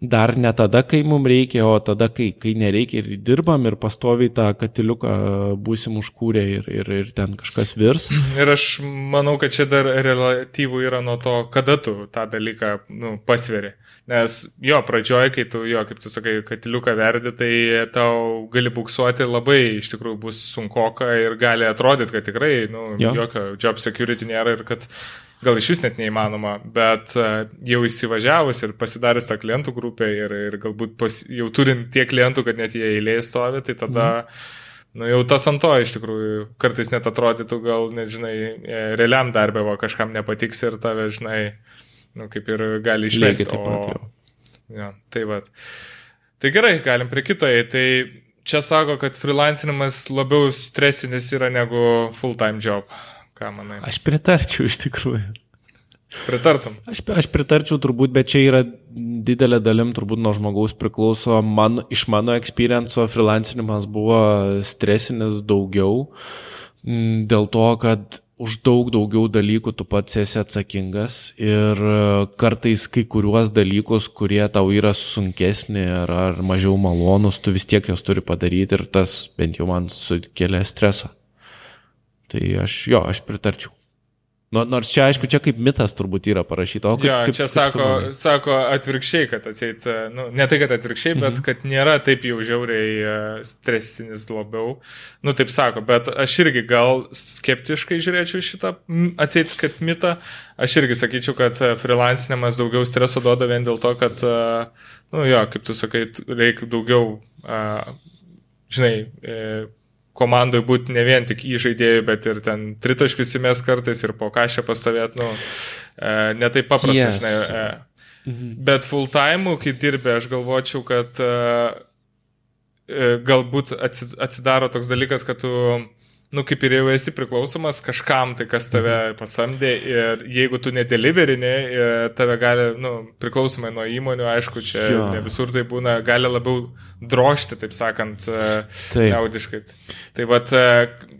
dar ne tada, kai mums reikia, o tada, kai, kai nereikia ir dirbam ir pastoviai tą katiliuką būsim užkūrę ir, ir, ir ten kažkas virs. Ir aš manau, kad čia dar relatyvų yra nuo to, kada tu tą dalyką nu, pasveri. Nes jo, pradžioje, kai tu, jo, kaip tu sakai, katiliuką verdi, tai tau gali buksuoti labai, iš tikrųjų bus sunkoka ir gali atrodyti, kad tikrai, nu, jo. jokio job security nėra ir kad gal iš vis net neįmanoma, bet e, jau įsivažiavus ir pasidarius tą klientų grupę ir, ir galbūt pas, jau turint tiek klientų, kad net jie eilėje stovi, tai tada, mm. nu jau tas ant to iš tikrųjų kartais net atrodytų, gal, nežinai, e, realiam darbė va kažkam nepatiks ir tave, žinai, nu kaip ir gali išleisti. O... Ja, tai va. Tai gerai, galim prie kito. Tai čia sako, kad freelancinimas labiau stresinis yra negu full-time job. Ką manai? Aš pritarčiau iš tikrųjų. Pritartum. Aš, aš pritarčiau turbūt, bet čia yra didelė dalim turbūt nuo žmogaus priklauso. Man, iš mano experienco freelancinimas buvo stresinis daugiau dėl to, kad už daug daugiau dalykų tu pats esi atsakingas ir kartais kai kuriuos dalykus, kurie tau yra sunkesni ar, ar mažiau malonus, tu vis tiek juos turi padaryti ir tas bent jau man sukelia streso. Tai aš jo, aš pritarčiau. Nu, nors čia, aišku, čia kaip mitas turbūt yra parašyta. Kaip, ja, kaip, čia kaip sako, sako atvirkščiai, kad atseit, nu, ne tai, kad atvirkščiai, bet mhm. kad nėra taip jau žiauriai e, stresinis labiau. Nu, taip sako, bet aš irgi gal skeptiškai žiūrėčiau šitą, atseit, kad mitą. Aš irgi sakyčiau, kad e, freelancinimas daugiau streso duoda vien dėl to, kad, e, nu, jo, kaip tu sakai, reikia daugiau, žinai, komandai būti ne vien tik įžaidėjai, bet ir ten tritaškius įmės kartais ir po kažką pastovėt, nu, e, ne taip paprasta, yes. žinai. E, mhm. Bet full time, kai dirbė, aš galvočiau, kad e galbūt atsidaro toks dalykas, kad tu nu, kaip ir jau esi priklausomas kažkam, tai kas tave mhm. pasamdė ir jeigu tu nedeliverini, tave gali, nu, priklausomai nuo įmonių, aišku, čia jo. ne visur tai būna, gali labiau drošti, taip sakant, jaudiškai. Tai vad,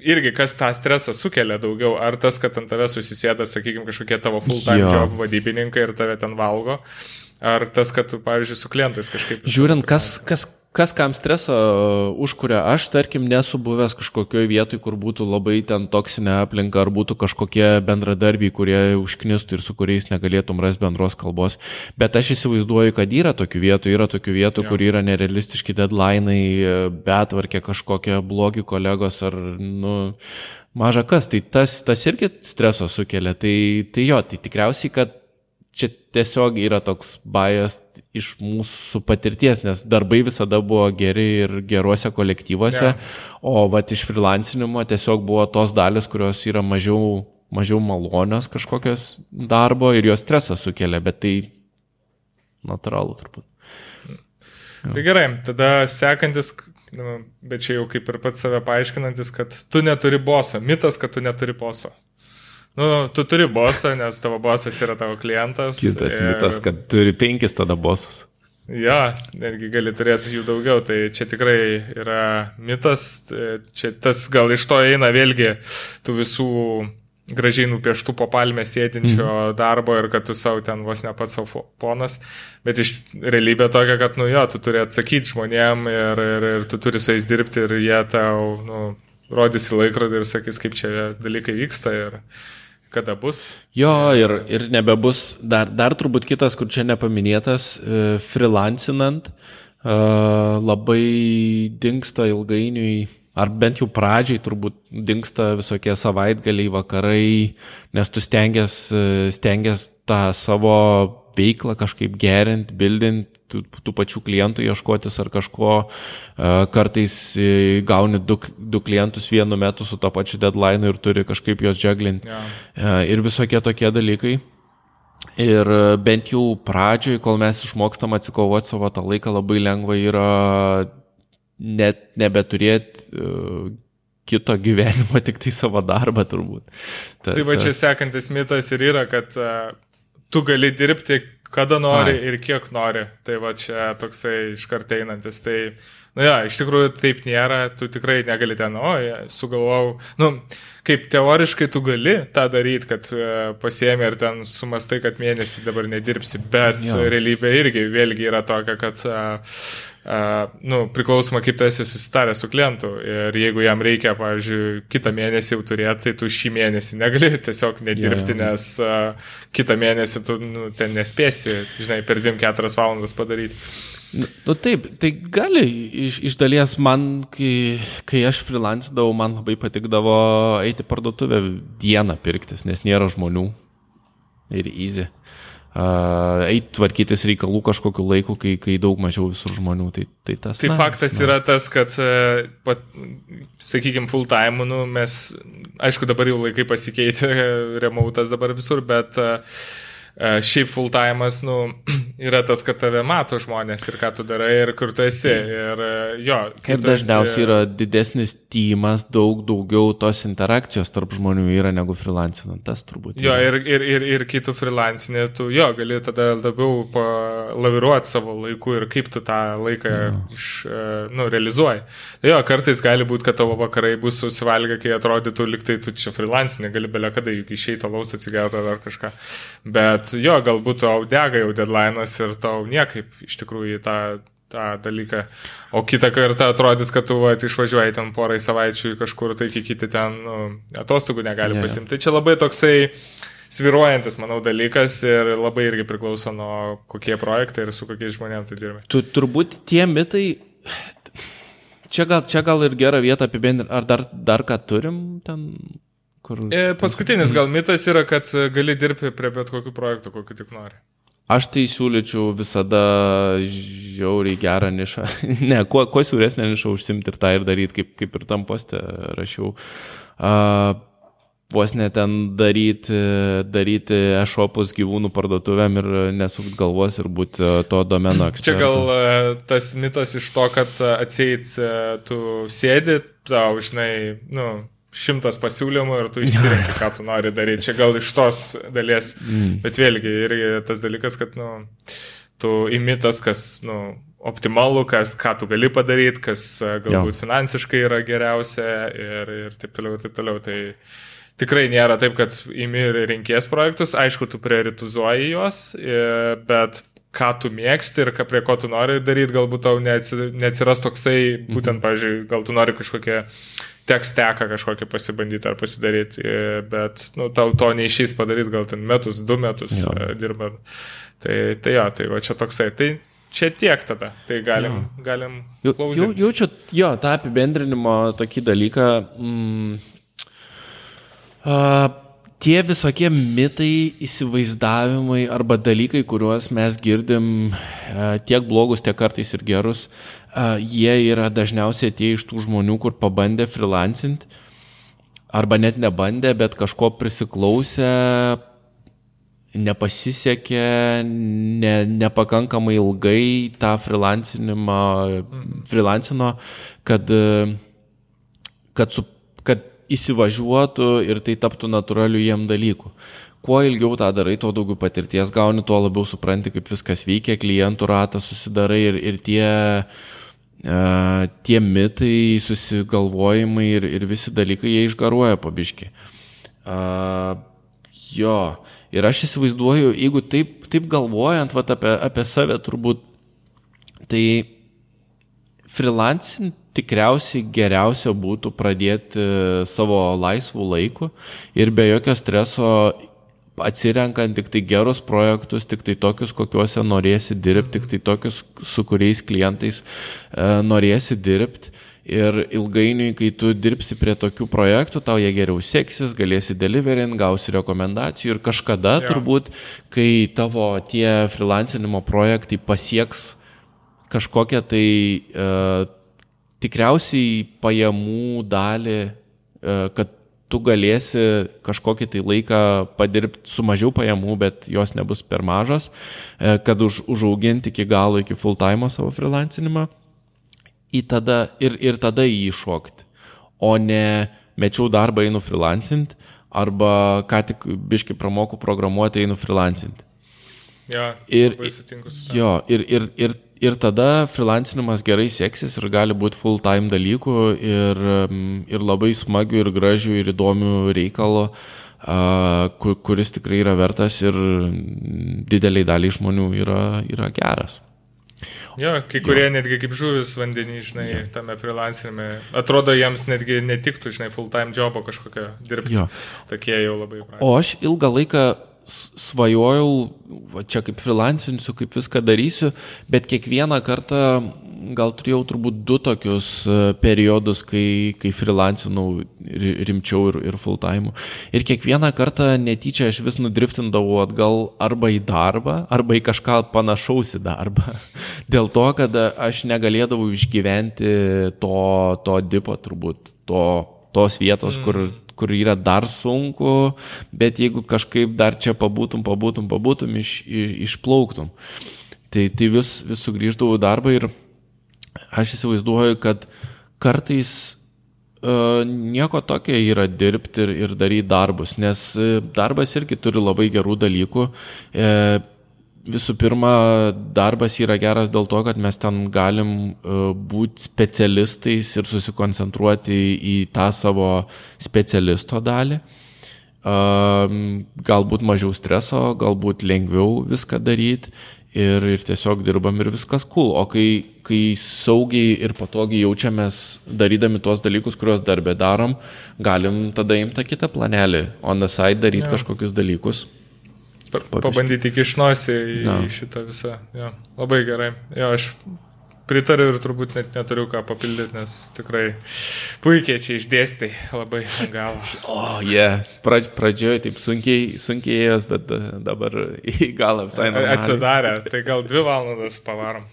irgi kas tą stresą sukelia daugiau, ar tas, kad ant tave susisėda, sakykime, kažkokie tavo full-time jo. job vadybininkai ir tave ten valgo, ar tas, kad tu, pavyzdžiui, su klientais kažkaip... Žiūrint, kas, kas, kas kam stresą uh, užkuria, aš tarkim nesu buvęs kažkokioje vietoje, kur būtų labai ten toksinė aplinka, ar būtų kažkokie bendradarbiai, kurie užknistų ir su kuriais negalėtum rasti bendros kalbos. Bet aš įsivaizduoju, kad yra tokių vietų, yra tokių vietų, ja. kur yra nerealistiški deadline'ai, betvarkė kažkokie blogi kolegos ar, nu, maža kas. Tai tas, tas irgi streso sukelia. Tai, tai jo, tai tikriausiai, kad čia tiesiog yra toks bajas iš mūsų patirties, nes darbai visada buvo geri ir geruose kolektyvuose, yeah. o vat iš freelancinimo tiesiog buvo tos dalis, kurios yra mažiau, mažiau malonios kažkokios darbo ir jos stresą sukelia, bet tai natūralu turbūt. Ja. Tai gerai, tada sekantis, nu, bet čia jau kaip ir pats save paaiškinantis, kad tu neturi boso. Mitas, kad tu neturi boso. Nu, tu turi bosą, nes tavo bosas yra tavo klientas. Kitas ir... mitas, kad turi penkis tada bosus. Jo, netgi gali turėti jų daugiau, tai čia tikrai yra mitas, čia tas gal iš to eina vėlgi tų visų gražiai nupieštų po palmę sėdinčio mm. darbo ir kad tu savo ten vos ne pats savo ponas, bet iš realybė tokia, kad, nu jo, tu turi atsakyti žmonėm ir, ir, ir tu turi su jais dirbti ir jie tau, nu, rodys į laikrodį ir sakys, kaip čia dalykai vyksta ir, Kada bus? Jo, ir, ir nebebus, dar, dar turbūt kitas, kur čia nepaminėtas, e, freelancinant, e, labai dinksta ilgainiui, ar bent jau pradžiai turbūt dinksta visokie savaitgaliai, vakarai, nes tu stengias, e, stengias tą savo veiklą kažkaip gerint, bildint, tų, tų pačių klientų ieškotis ar kažko, e, kartais e, gauni du, du klientus vienu metu su to pačiu deadline ir turi kažkaip juos džeglinti. Yeah. Ir visokie tokie dalykai. Ir bent jau pradžioj, kol mes išmokstam atsikovoti savo tą laiką, labai lengva yra net nebeturėti uh, kito gyvenimo, tik tai savo darbą turbūt. Ta, tai va čia sekantis mitas ir yra, kad uh, tu gali dirbti kada nori Ai. ir kiek nori. Tai va čia toksai iškart einantis. Tai, nu jo, iš tikrųjų taip nėra, tu tikrai negali ten, o, sugalvojau, nu, kaip teoriškai tu gali tą daryti, kad e, pasiemi ir ten sumastai, kad mėnesį dabar nedirbsi, bet jo. realybė irgi vėlgi yra tokia, kad uh, Uh, nu, priklausoma, kaip tu esi susitaręs su klientu. Ir jeigu jam reikia, pavyzdžiui, kitą mėnesį jau turėti, tai tu šį mėnesį negali tiesiog nedirbti, yeah. nes uh, kitą mėnesį tu nu, ten nespėsi, žinai, per 2-4 valandas padaryti. Nu, nu taip, tai gali iš, iš dalies man, kai, kai aš freelancindavau, man labai patikdavo eiti parduotuvę dieną pirktis, nes nėra žmonių ir easy uh, eiti tvarkytis reikalų kažkokiu laiku, kai, kai daug mažiau visur žmonių. Tai, tai, tas, tai na, faktas na. yra tas, kad, pat, sakykime, full time, nu, mes, aišku, dabar jau laikai pasikeitė, remotas dabar visur, bet uh, E, šiaip full time'as, nu, yra tas, kad tave mato žmonės ir ką tu darai ir kur tu esi. Ir e, jo. Kaip dažniausiai esi... yra didesnis tymas, daug daugiau tos interakcijos tarp žmonių yra negu freelancinant, tas turbūt. Jo, ir, ir, ir, ir kai tu freelancinė, tu jo, gali tada labiau laviruoti savo laiku ir kaip tu tą laiką jo. iš, e, nu, realizuoji. Tai jo, kartais gali būti, kad tavo vakarai bus susivalgę, kai atrodytų liktai tu čia freelancinė, gali belia kada juk išeiti alaus atsigauti ar kažką. Bet Bet jo, galbūt tau dega jau deadline'as ir tau niekaip iš tikrųjų tą, tą dalyką. O kitą kartą atrodys, kad tu va, išvažiuoji ten porai savaičių kažkur, tai kiti ten nu, atostogų negali yeah. pasimti. Tai čia labai toksai sviruojantis, manau, dalykas ir labai irgi priklauso nuo kokie projektai ir su kokiais žmonėmis tu dirbi. Tu turbūt tie mitai, čia gal, čia gal ir gerą vietą apibendrinti, ar dar, dar ką turim ten Kur... E, paskutinis gal mitas yra, kad e, gali dirbti prie bet kokių projektų, kokiu tik nori. Aš tai siūlyčiau visada žiauriai gerą nišą. ne, kuo, kuo siūresnę nišą užsimti ir tą ir daryti, kaip, kaip ir tam postė rašiau. Uh, vos net ten daryti, daryti e-shopus gyvūnų parduotuvėm ir nesukt galvos ir būti to domeno ekspertu. Čia gal e, tas mitas iš to, kad atseit e, tu sėdi, tau, žinai, nu, šimtas pasiūlymų ir tu išsirenki, ką tu nori daryti. Čia gal iš tos dalies, mm. bet vėlgi irgi tas dalykas, kad nu, tu imi tas, kas nu, optimalu, kas, ką tu gali padaryti, kas e, galbūt jo. finansiškai yra geriausia ir, ir taip toliau, taip toliau. Tai tikrai nėra taip, kad imi ir rinkės projektus, aišku, tu prioritizuoji juos, e, bet ką tu mėgsti ir ką, prie ko tu nori daryti, galbūt tau neatsiras toksai, būtent, mhm. pavyzdžiui, gal tu nori kažkokią teksteką kažkokį pasibandyti ar pasidaryti, e, bet nu, tau to neišys padaryti gal ten metus, du metus jo. E, dirbant. Tai, tai jo, tai va čia toksai. Tai čia tiek tada, tai galim, jo. galim klausyti. Jau, jaučiu, jo, tą apibendrinimo tokį dalyką. Mm, uh, tie visokie mitai, įsivaizdavimai arba dalykai, kuriuos mes girdim tiek blogus, tiek kartais ir gerus, jie yra dažniausiai tie iš tų žmonių, kur pabandė freelancint, arba net nebandė, bet kažko prisiklausė, nepasisekė, ne, nepakankamai ilgai tą freelancinimą, freelancino, kad, kad, su, kad įsivažiuotų ir tai taptų natūraliu jiem dalyku. Kuo ilgiau tą darai, tuo daugiau patirties gauni, tuo labiau supranti, kaip viskas veikia, klientų ratą susidarai ir, ir tie uh, tie mitai, susigalvojimai ir, ir visi dalykai, jie išgaruoja pabiški. Uh, jo, ir aš įsivaizduoju, jeigu taip, taip galvojant vat, apie, apie save turbūt, tai freelancing tikriausiai geriausia būtų pradėti savo laisvų laikų ir be jokio streso atsirenkant tik tai gerus projektus, tik tai tokius, kokiuose norėsi dirbti, tik tai tokius, su kuriais klientais e, norėsi dirbti. Ir ilgainiui, kai tu dirbsi prie tokių projektų, tau jie geriau seksis, galėsi deliverint, gausi rekomendacijų ir kažkada ja. turbūt, kai tavo tie freelancinimo projektai pasieks kažkokią tai e, tikriausiai pajamų dalį, e, kad tu galėsi kažkokį tai laiką padirbti su mažiau pajamų, bet jos nebus per mažos, e, kad už, užauginti iki galo, iki full time savo freelancinimą tada, ir, ir tada jį iššokti. O ne mečiau darbą einu freelancint arba ką tik biški pramokų programuoti einu freelancint. Ja, ir, jo, ir, ir, ir ir tada freelancinimas gerai seksis ir gali būti full time dalykų ir, mm, ir labai smagių ir gražių ir įdomių reikalų, kuris tikrai yra vertas ir dideliai daliai žmonių yra, yra geras. Jo, kai kurie jo. netgi kaip žuvis vandenį, žinai, jo. tame freelancinime, atrodo jiems netgi netiktų, žinai, full time jobo kažkokio dirbti. Jo. Tokie jau labai. Pradė. O aš ilgą laiką svajojau, va čia kaip freelancinsiu, kaip viską darysiu, bet kiekvieną kartą gal turėjau turbūt du tokius e, periodus, kai, kai freelancinau rimčiau ir, ir full time. Ir kiekvieną kartą netyčia aš vis nudriftindavau atgal arba į darbą, arba į kažką panašaus į darbą. Dėl to, kad aš negalėdavau išgyventi to, to dipo turbūt, to, tos vietos, mm. kur kur yra dar sunku, bet jeigu kažkaip dar čia pabūtum, pabūtum, pabūtum, iš, iš, išplauktum. Tai, tai vis, vis sugrįždavau į darbą ir aš įsivaizduoju, kad kartais uh, nieko tokio yra dirbti ir, ir daryti darbus, nes uh, darbas irgi turi labai gerų dalykų. Uh, visų pirma, darbas yra geras dėl to, kad mes ten galim e, būti specialistais ir susikoncentruoti į tą savo specialisto dalį. Galbūt mažiau streso, galbūt lengviau viską daryti ir, ir tiesiog dirbam ir viskas cool. O kai, kai saugiai ir patogiai jaučiamės darydami tuos dalykus, kuriuos darbę darom, galim tada imti kitą planelį, on the side daryti ja. kažkokius dalykus pabandyti kišnosi į no. šitą visą. Jo, labai gerai. Jo, aš pritariu ir turbūt net neturiu ką papildyti, nes tikrai puikiai čia išdėstai, labai galą. O, oh, jie, yeah. Pradž, pradžioje taip sunkiai, sunkiai ėjęs, bet dabar į galą visai normaliai. Atsidarė, tai gal dvi valandas pavarom.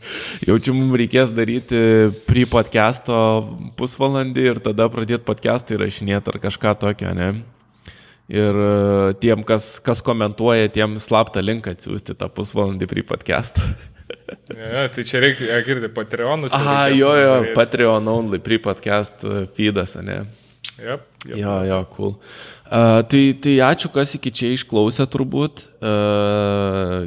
Jaučiu, mums reikės daryti pri podcast'o pusvalandį ir tada pradėti podcast'ą įrašinėti ar kažką tokio, ne? Ir e, tiem, kas, kas komentuoja, tiem slaptą linką atsiųsti tą pusvalandį prie podcast'ą. ja, tai čia reikia, girdėti, Patreonus. Aha, jo, jo, Patreon only, prie podcast feedas, ne? Yep, yep. Jo, jo, cool. Uh, tai, tai ačiū, kas iki čia išklausė turbūt. Uh,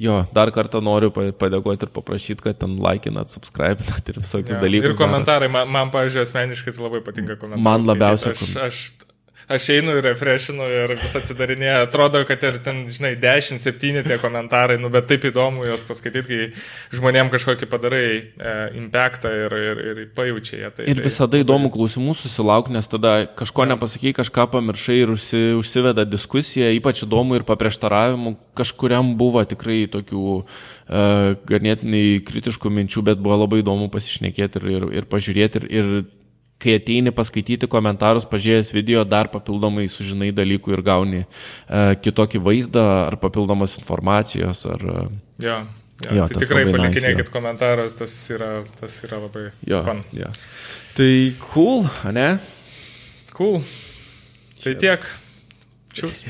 jo, dar kartą noriu padėkoti ir paprašyti, kad ten laikinat, subscribinat ir visokius ja, dalykus. Ir komentarai, man, man pavyzdžiui, asmeniškai tai labai patinka komentarai. Man labiausiai. Aš, aš aš einu ir refreshinu ir vis atsidarinėja, atrodo, kad ir ten, žinai, 10-7 tie komentarai, nu, bet taip įdomu juos paskaityti, kai žmonėm kažkokį padarai e, impactą ir, ir, ir pajaučia jie. Tai, ir tai visada tai, įdomu klausimų susilauk, nes tada kažko nepasakai, kažką pamiršai ir užsi, užsiveda diskusija, ypač įdomu ir paprieštaravimų, kažkuriam buvo tikrai tokių uh, ganėtinai kritiškų minčių, bet buvo labai įdomu pasišnekėti ir, ir, ir pažiūrėti ir, ir kai ateini paskaityti komentarus, pažiūrėjęs video, dar papildomai sužinai dalykų ir gauni e, kitokį vaizdą ar papildomos informacijos. Ar, e, ja, ja, jo, tai tikrai palikinėkit nice, komentarus, tas yra, tas yra labai jo, fun. Jo. Tai cool, ne? Cool. Tai tiek. Čiūs.